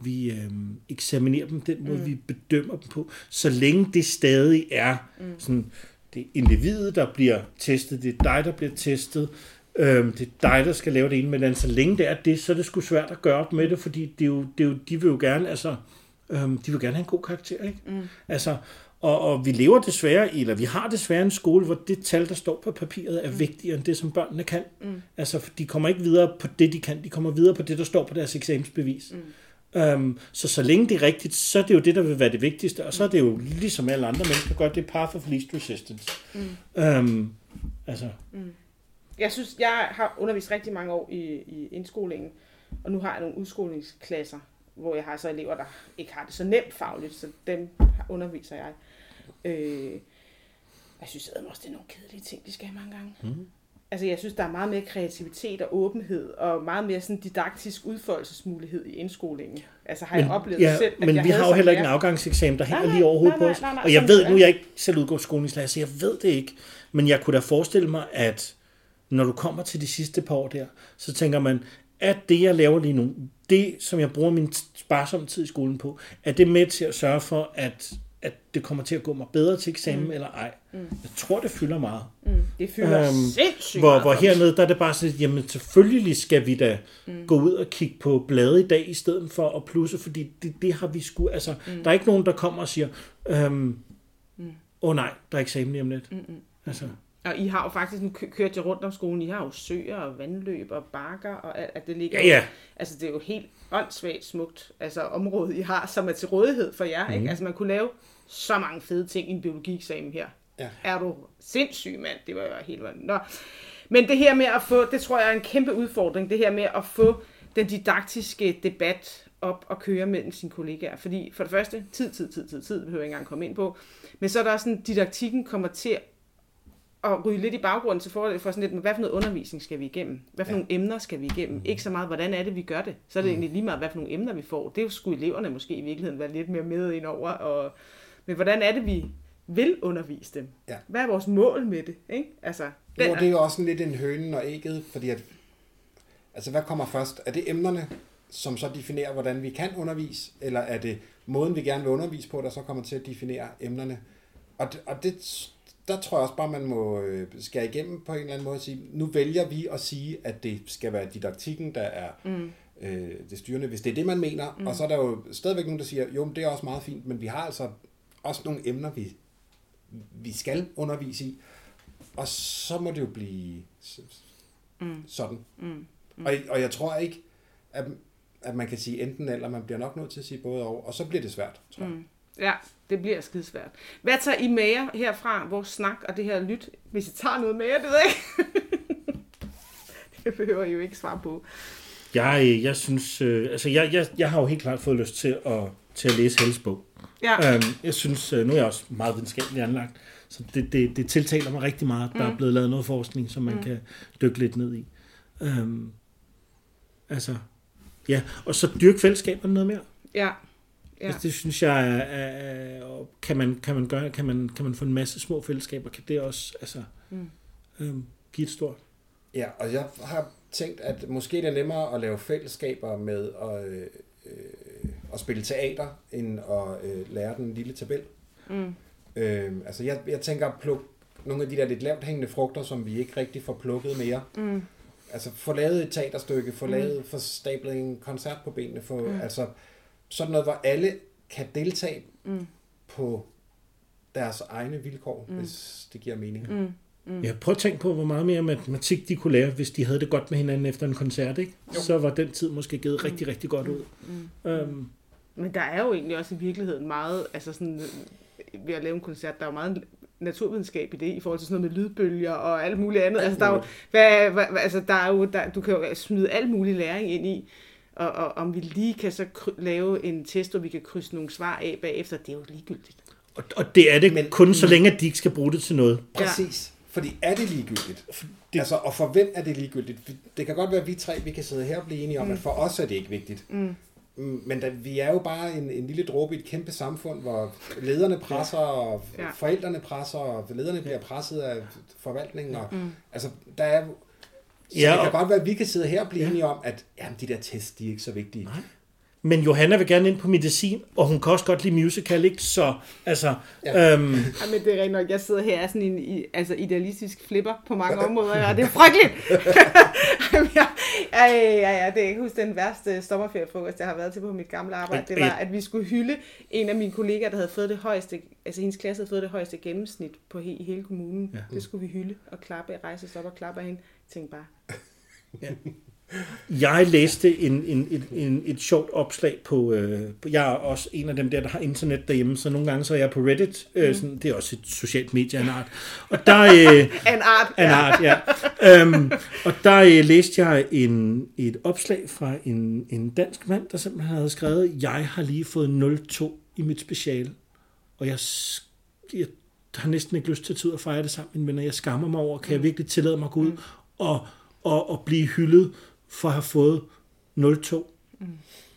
vi øhm, eksaminerer dem, den måde, mm. vi bedømmer dem på, så længe det stadig er mm. sådan, det er individet, der bliver testet, det er dig, der bliver testet, øhm, det er dig, der skal lave det ene, men altså, så længe det er det, så er det sgu svært at gøre op med det, fordi det er jo, det er jo, de vil jo gerne, altså, øhm, de vil gerne have en god karakter, ikke? Mm. Altså, og, og vi lever desværre, eller vi har desværre en skole, hvor det tal, der står på papiret, er mm. vigtigere end det, som børnene kan. Mm. Altså, de kommer ikke videre på det, de kan. De kommer videre på det, der står på deres eksamensbevis. Mm. Um, så så længe det er rigtigt, så er det jo det, der vil være det vigtigste. Og så er det jo ligesom alle andre mennesker gør, det er path of least resistance. Mm. Um, altså, Jeg synes, jeg har undervist rigtig mange år i, i indskolingen, og nu har jeg nogle udskolingsklasser, hvor jeg har så elever, der ikke har det så nemt fagligt, så dem underviser jeg. Øh, jeg synes at også, det er nogle kedelige ting, de skal have mange gange. Mm. Altså, jeg synes, der er meget mere kreativitet og åbenhed, og meget mere sådan didaktisk udfoldelsesmulighed i indskolingen. Altså, har jeg oplevet ja, selv, at men jeg vi har jo heller ikke en afgangseksamen, der hænger Nej, lige over hovedet nej, på nej, os. nej, nej, Og jeg ved, nu er jeg ikke selv udgået skolelærer, så jeg ved det ikke. Men jeg kunne da forestille mig, at når du kommer til de sidste par år der, så tænker man, at det, jeg laver lige nu, det, som jeg bruger min sparsomme tid i skolen på, er det med til at sørge for, at, at det kommer til at gå mig bedre til eksamen mm. eller ej. Mm. Jeg tror, det fylder meget. Det fylder Øhm, sindssygt Hvor, meget hvor hernede, der er det bare sådan, jamen selvfølgelig skal vi da mm. gå ud og kigge på blade i dag, i stedet for at plusse, fordi det, det har vi sgu, altså, mm. der er ikke nogen, der kommer og siger, øhm, åh oh, nej, der er eksamen lige om lidt. Mm. Altså, Og I har jo faktisk, nu kø- kørte jeg rundt om skolen, I har jo søer og vandløb og bakker, og alt, at det ligger Ja, ja. Altså, det er jo helt åndssvagt smukt, altså område, I har, som er til rådighed for jer, mm. ikke? Altså, man kunne lave så mange fede ting i en biologieksamen her. Ja. Er du sindssyg, mand? Det var jo helt vanvittigt. Nå. Men det her med at få, det tror jeg er en kæmpe udfordring, det her med at få den didaktiske debat op og køre mellem sine kollegaer. Fordi for det første, tid, tid, tid, tid, tid, det behøver jeg ikke engang komme ind på. Men så er der også sådan, didaktikken kommer til at ryge lidt i baggrunden til forhold for sådan lidt, hvad for noget undervisning skal vi igennem? Hvad for ja. nogle emner skal vi igennem? Ikke så meget, hvordan er det, vi gør det? Så er det egentlig lige meget, hvad for nogle emner vi får. Det skulle eleverne måske i virkeligheden være lidt mere med ind over. Og, men hvordan er det, vi vil undervise dem? Ja. Hvad er vores mål med det? Ikke? Altså, den Jo, det er jo også lidt en hønen og ægget, fordi at, altså hvad kommer først? Er det emnerne, som så definerer, hvordan vi kan undervise, eller er det måden, vi gerne vil undervise på, der så kommer til at definere emnerne? Og det, og det der tror jeg også bare, man må øh, skære igennem på en eller anden måde og sige, nu vælger vi at sige, at det skal være didaktikken, der er mm. øh, det styrende, hvis det er det, man mener. Mm. Og så er der jo stadigvæk nogen, der siger, jo, det er også meget fint, men vi har altså også nogle emner, vi, vi skal undervise i. Og så må det jo blive mm. sådan. Mm. Mm. Og, og jeg tror ikke, at, at man kan sige enten eller, man bliver nok nødt til at sige både og, og så bliver det svært, tror jeg. Mm. Ja, det bliver skidesvært. Hvad tager I med jer herfra, vores snak og det her lyt? Hvis I tager noget med jer, det ved jeg ikke. <laughs> det behøver I jo ikke svare på. jeg, jeg synes, øh, altså jeg, jeg, jeg har jo helt klart fået lyst til at, til at læse Helles bog. Ja, Øhm, jeg synes, øh, nu er jeg også meget videnskabeligt anlagt, så det, det, det tiltaler mig rigtig meget. Der er blevet lavet noget forskning, som man mm. kan dykke lidt ned i. Øhm, altså, ja, og så dyrke fællesskaberne noget mere. ja. Ja. Altså, det synes jeg, er, er, og kan, man, kan, man gøre, kan, man, kan man få en masse små fællesskaber, kan det også altså, mm. øhm, give et stort. Ja, og jeg har tænkt, at måske det er nemmere at lave fællesskaber med at, øh, øh, at spille teater, end at øh, lære den lille tabel. Mm. Øh, altså jeg, jeg tænker at plukke nogle af de der lidt lavt hængende frugter, som vi ikke rigtig får plukket mere. Mm. Altså få lavet et teaterstykke, få mm. lavet, få stablet en koncert på benene, få, mm. altså sådan noget, hvor alle kan deltage mm. på deres egne vilkår, mm. hvis det giver mening. Mm. Mm. Jeg prøv at tænke på, hvor meget mere matematik de kunne lære, hvis de havde det godt med hinanden efter en koncert, ikke? Så var den tid måske givet mm. rigtig, rigtig godt ud. Mm. Um, Men der er jo egentlig også i virkeligheden meget, altså sådan, ved at lave en koncert, der er jo meget naturvidenskab i det, i forhold til sådan noget med lydbølger og alt muligt andet. Altså, der er jo, hvad, hvad, altså, der er jo, der, du kan jo smide alt mulig læring ind i, og, og om vi lige kan så lave en test, hvor vi kan krydse nogle svar af bagefter, det er jo ligegyldigt. Og, og det er det Men, kun så længe, at de ikke skal bruge det til noget. Præcis. Ja. Fordi er det ligegyldigt? Det, altså, og for hvem er det ligegyldigt? Det kan godt være, at vi tre vi kan sidde her og blive enige om, mm. at for os er det ikke vigtigt. Mm. mm men da, vi er jo bare en, en lille dråbe i et kæmpe samfund, hvor lederne presser, og ja. forældrene presser, og lederne bliver presset af forvaltningen. Og, mm. Altså, der er, så ja, det kan og... godt være, at vi kan sidde her og blive ja. enige om, at jamen, de der tests, de er ikke så vigtige. Nej. Men Johanna vil gerne ind på medicin, og hun kan også godt lide musical, ikke? Så, altså... Ja. Øhm... <laughs> Ja, men det er rent nok, jeg sidder her sådan en altså idealistisk flipper på mange områder, og det er frygteligt! <laughs> ja, ja, ja, ja, det er ikke huske den værste sommerferiefrokost, jeg har været til på mit gamle arbejde. Det var, at vi skulle hylde en af mine kollegaer, der havde fået det højeste, altså hendes klasse havde fået det højeste gennemsnit på he, hele kommunen. Ja. Det skulle vi hylde og klappe, rejse sig op og klappe af hende. Jeg tænkte bare, ja. Jeg læste en, en, en, en, et sjovt opslag på, øh, jeg er også en af dem der, der har internet derhjemme, så nogle gange så er jeg på Reddit, øh, mm. sådan, det er også et socialt medie af en art. Og der, øh, <laughs> en art, en art, ja. øhm, og der øh, læste jeg en, et opslag fra en, en dansk mand, der simpelthen havde skrevet, jeg har lige fået 0,2 i mit speciale, og jeg, jeg har næsten ikke lyst til at tage ud og fejre det sammen med mine venner. Jeg skammer mig over, kan jeg mm. virkelig tillade mig at gå ud mm. og, og, og blive hyldet for at have fået 0,2. Mm.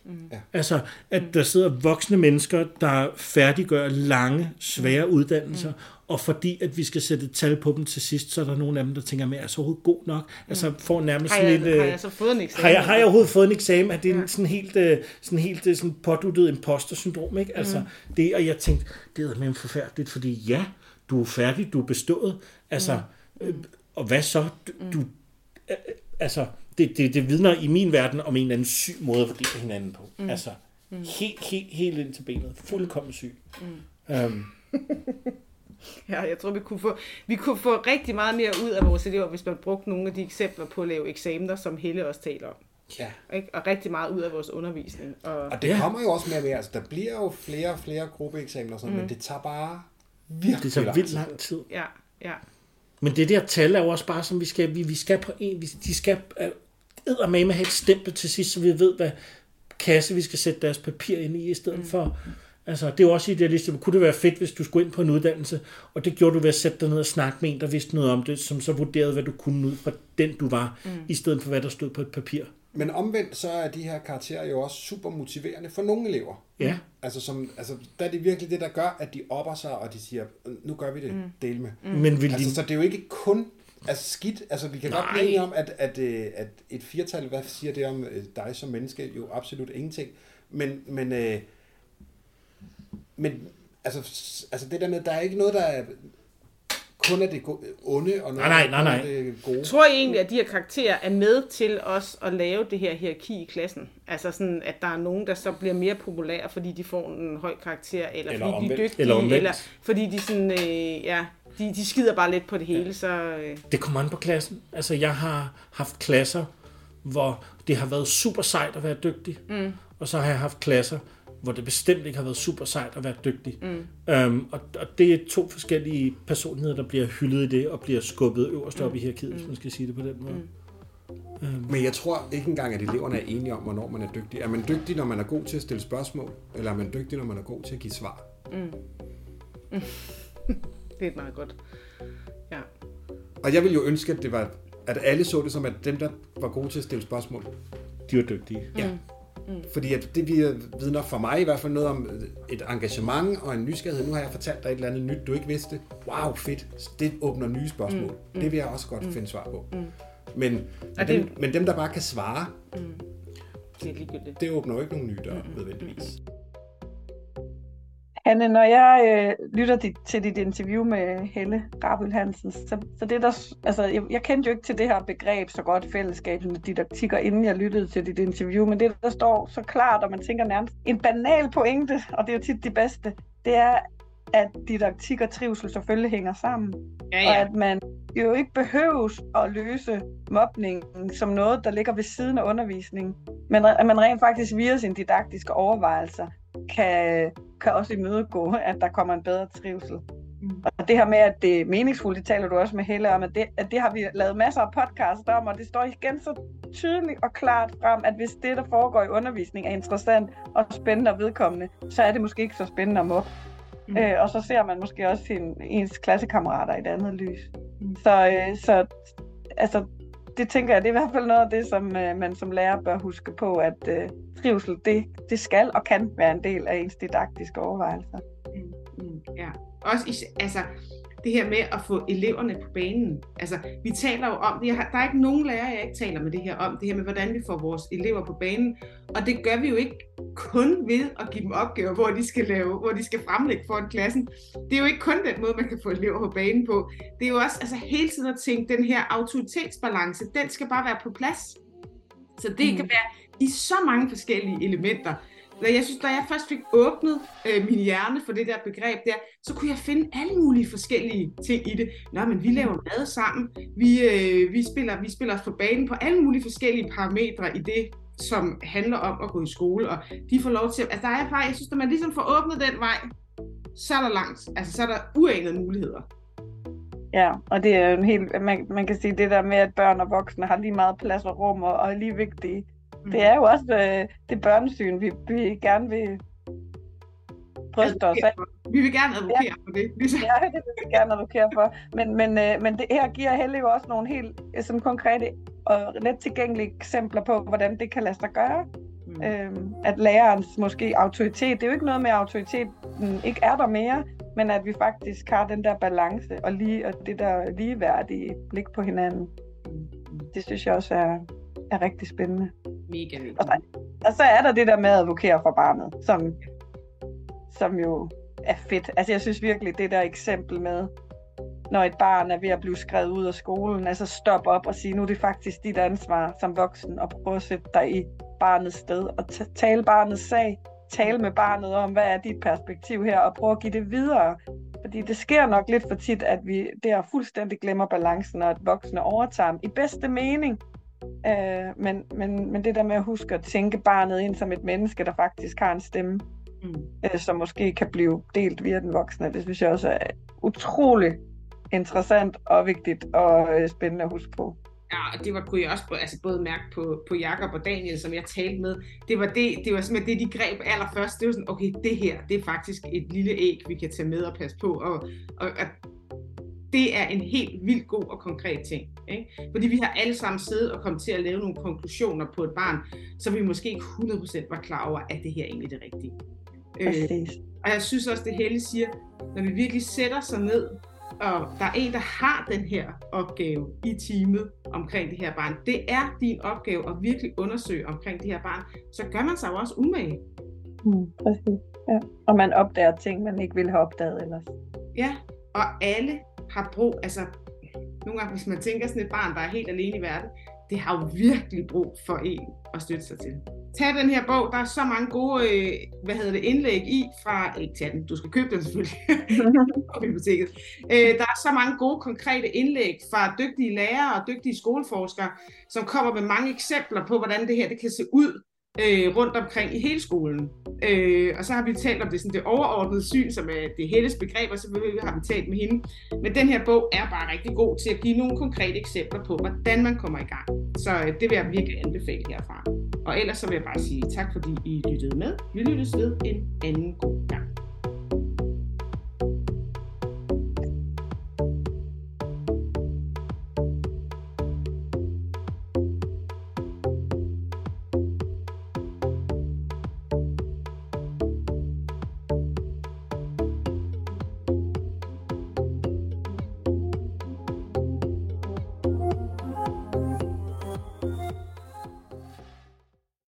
Mm. Ja. Altså, at der sidder voksne mennesker, der færdiggør lange, svære mm. uddannelser, mm. og fordi at vi skal sætte et tal på dem til sidst, så er der nogle af dem, der tænker, men er jeg så overhovedet god nok? Mm. Altså, får nærmest har jeg, sådan et... Har jeg så fået en eksamen? Har jeg, har jeg overhovedet fået en eksamen? Er det ja. sådan helt, øh, sådan helt øh, sådan påduttet imposter-syndrom, ikke? Altså, mm. det, og jeg tænkte, det er med forfærdeligt, fordi ja, du er færdig, du er bestået, altså, mm. øh, og hvad så? Du, mm. øh, altså, det, det, det vidner i min verden om en eller anden syg måde at vurdere hinanden på. Mm. Altså, mm. helt, helt, helt ind til benet. Fuldkommen syg. Mm. Um. <laughs> ja, jeg tror, vi kunne, få, vi kunne få rigtig meget mere ud af vores elever, hvis man brugte nogle af de eksempler på at lave eksamener, som Helle også taler om. Ja. Ikke? Og rigtig meget ud af vores undervisning. Og, og det kommer jo også mere og mere. Altså, der bliver jo flere og flere gruppeeksamener, sådan, mm. men det tager bare virkelig Det tager vildt lang tid. Ja, ja. Men det der tal er jo også bare, som vi skal, vi, vi skal på en, vi, de skal med med have et stempel til sidst, så vi ved, hvad kasse vi skal sætte deres papir ind i, i stedet mm. for... Altså, det er jo også idealistisk. Kunne det være fedt, hvis du skulle ind på en uddannelse, og det gjorde du ved at sætte dig ned og snakke med en, der vidste noget om det, som så vurderede, hvad du kunne ud fra den, du var, mm. i stedet for, hvad der stod på et papir. Men omvendt, så er de her karakterer jo også super motiverende for nogle elever. Ja. Altså, som, altså, der er det virkelig det, der gør, at de opper sig, og de siger, nu gør vi det, mm. del med. Mm. Men vil altså, de... Så det er jo ikke kun altså skidt. Altså, vi kan Nej. godt blive om, at, at, øh, at et firtal, hvad siger det om øh, dig som menneske? Jo, absolut ingenting. Men, men, øh, men altså, altså det der med, der er ikke noget, der er kun er det onde, og noget, nej, nej, nej, nej. det gode. Tror I egentlig, at de her karakterer er med til os at lave det her hierarki i klassen? Altså sådan, at der er nogen, der så bliver mere populære, fordi de får en høj karakter, eller, eller fordi omvendt. de er dygtige, eller, eller fordi de sådan, øh, ja, de, de skider bare lidt på det hele. Ja. Så, øh. Det kommer an på klassen. Altså, jeg har haft klasser, hvor det har været super sejt at være dygtig, mm. og så har jeg haft klasser, hvor det bestemt ikke har været super sejt at være dygtig. Mm. Um, og, og det er to forskellige personligheder, der bliver hyldet i det, og bliver skubbet øverst op mm. i hierarkiet, mm. hvis man skal sige det på den måde. Mm. Um. Men jeg tror ikke engang, at eleverne er enige om, hvornår man er dygtig. Er man dygtig, når man er god til at stille spørgsmål, eller er man dygtig, når man er god til at give svar? Mm. Mm. <laughs> det er meget godt. Ja. Og jeg vil jo ønske, at det var at alle så det som, at dem, der var gode til at stille spørgsmål, de var dygtige. Ja. Mm. Mm. Fordi at det vi vidner for mig i hvert fald noget om et engagement og en nysgerrighed. Nu har jeg fortalt dig et eller andet nyt, du ikke vidste. Wow, fedt. Det åbner nye spørgsmål. Mm. Mm. Det vil jeg også godt mm. finde svar på. Mm. Men, men, dem, det... men dem, der bare kan svare, mm. det, er ligegyldigt. det åbner jo ikke nogen nye døre, mm. nødvendigvis. Hanne, når jeg øh, lytter dit, til dit interview med Helle Rabel Hansen, så, så det der, altså, jeg, jeg kendte jo ikke til det her begreb så godt, fællesskab med didaktikker, inden jeg lyttede til dit interview, men det der står så klart, og man tænker nærmest en banal pointe, og det er jo tit det bedste, det er, at didaktik og trivsel selvfølgelig hænger sammen. Ja, Og ja. at man jo ikke behøves at løse mobningen som noget, der ligger ved siden af undervisningen. Men at man rent faktisk via sine didaktiske overvejelser kan, kan også imødegå, at der kommer en bedre trivsel. Mm. Og det her med, at det er meningsfuldt, det taler du også med Helle om, at det, at det har vi lavet masser af podcast om, og det står igen så tydeligt og klart frem, at hvis det, der foregår i undervisning, er interessant og spændende og vedkommende, så er det måske ikke så spændende at mobbe. Mm. Øh, og så ser man måske også sin, ens klassekammerater i et andet lys. Mm. Så, øh, så altså, det tænker jeg, det er i hvert fald noget af det, som øh, man som lærer bør huske på, at øh, trivsel, det, det skal og kan være en del af ens didaktiske overvejelser. Mm, mm ja. Også i, altså, det her med at få eleverne på banen. Altså, vi taler jo om det. Jeg har, der er ikke nogen lærer, jeg ikke taler med det her om. Det her med, hvordan vi får vores elever på banen. Og det gør vi jo ikke kun ved at give dem opgaver, hvor de skal, lave, hvor de skal fremlægge foran klassen. Det er jo ikke kun den måde, man kan få elever på banen på. Det er jo også altså, hele tiden at tænke, den her autoritetsbalance, den skal bare være på plads. Så det mm. Mm. kan være i så mange forskellige elementer. Da jeg synes, da jeg først fik åbnet øh, min hjerne for det der begreb der, så kunne jeg finde alle mulige forskellige ting i det. Nå, men vi laver mad sammen, vi, øh, vi, spiller, vi spiller os på banen på alle mulige forskellige parametre i det, som handler om at gå i skole, og de får lov til at... Altså, der er faktisk, jeg synes, at man ligesom får åbnet den vej, så er der langt. Altså, så er der uanede muligheder. Ja, og det er jo en helt, man, man kan sige det der med, at børn og voksne har lige meget plads og rum og, og er lige vigtige. Mm. Det er jo også øh, det børnesyn, vi, vi gerne vil bryste os af. Vi vil gerne advokere for det. Ligesom. Ja, <laughs> det vil vi gerne advokere for. Men, men, øh, men det her giver Helle jo også nogle helt øh, sådan konkrete og let tilgængelige eksempler på, hvordan det kan lade sig gøre. Mm. Øhm, at lærerens måske autoritet, det er jo ikke noget med, at autoriteten ikke er der mere, men at vi faktisk har den der balance og, lige, og det der ligeværdige blik på hinanden. Mm. Det synes jeg også er, er rigtig spændende. Mega vigtigt. Og så, og så er der det der med at advokere for barnet, som, som jo er fedt. Altså jeg synes virkelig, det der eksempel med, når et barn er ved at blive skrevet ud af skolen, altså stop op og sige, nu er det faktisk dit ansvar som voksen at prøve at sætte dig i barnets sted og t- tale barnets sag, tale med barnet om, hvad er dit perspektiv her, og prøve at give det videre. Fordi det sker nok lidt for tit, at vi der fuldstændig glemmer balancen, og at voksne overtager dem i bedste mening. Øh, men, men, men det der med at huske at tænke barnet ind som et menneske, der faktisk har en stemme, Mm. øh, som måske kan blive delt via den voksne, det synes jeg også er utrolig interessant og vigtigt og øh, spændende at huske på. Ja, og det var, kunne jeg også altså både mærke på, på Jakob og Daniel, som jeg talte med. Det var, det, det var simpelthen det, de greb allerførst. Det var sådan, okay, det her, det er faktisk et lille æg, vi kan tage med og passe på. Og, og, og det er en helt vildt god og konkret ting. Ikke? Fordi vi har alle sammen siddet og kommet til at lave nogle konklusioner på et barn, så vi måske ikke 100% var klar over, at det her egentlig er det rigtige. Øh, og jeg synes også, det Helle siger, når vi virkelig sætter sig ned, og der er en, der har den her opgave i teamet omkring det her barn. Det er din opgave at virkelig undersøge omkring det her barn. Så gør man sig jo også umage. Mm, præcis. Ja. Og man opdager ting, man ikke ville have opdaget ellers. Ja, og alle har brug, altså nogle gange, hvis man tænker sådan et barn, der er helt alene i verden, det har jo virkelig brug for en at støtte sig til. Tag den her bog, der er så mange gode, øh, hvad hedder det, indlæg i fra, ikke tag den, du skal købe den selvfølgelig, <laughs> på biblioteket. Øh, der er så mange gode, konkrete indlæg fra dygtige lærere og dygtige skoleforskere, som kommer med mange eksempler på, hvordan det her det kan se ud øh, rundt omkring i hele skolen. Øh, og så har vi talt om det, sådan det overordnede syn, som er det Helles begreb, og så har vi talt med hende. Men den her bog er bare rigtig god til at give nogle konkrete eksempler på, hvordan man kommer i gang. Så øh, det vil jeg virkelig anbefale herfra. Og ellers så vil jeg bare sige tak, fordi I lyttede med. Vi lyttes ved en anden god gang.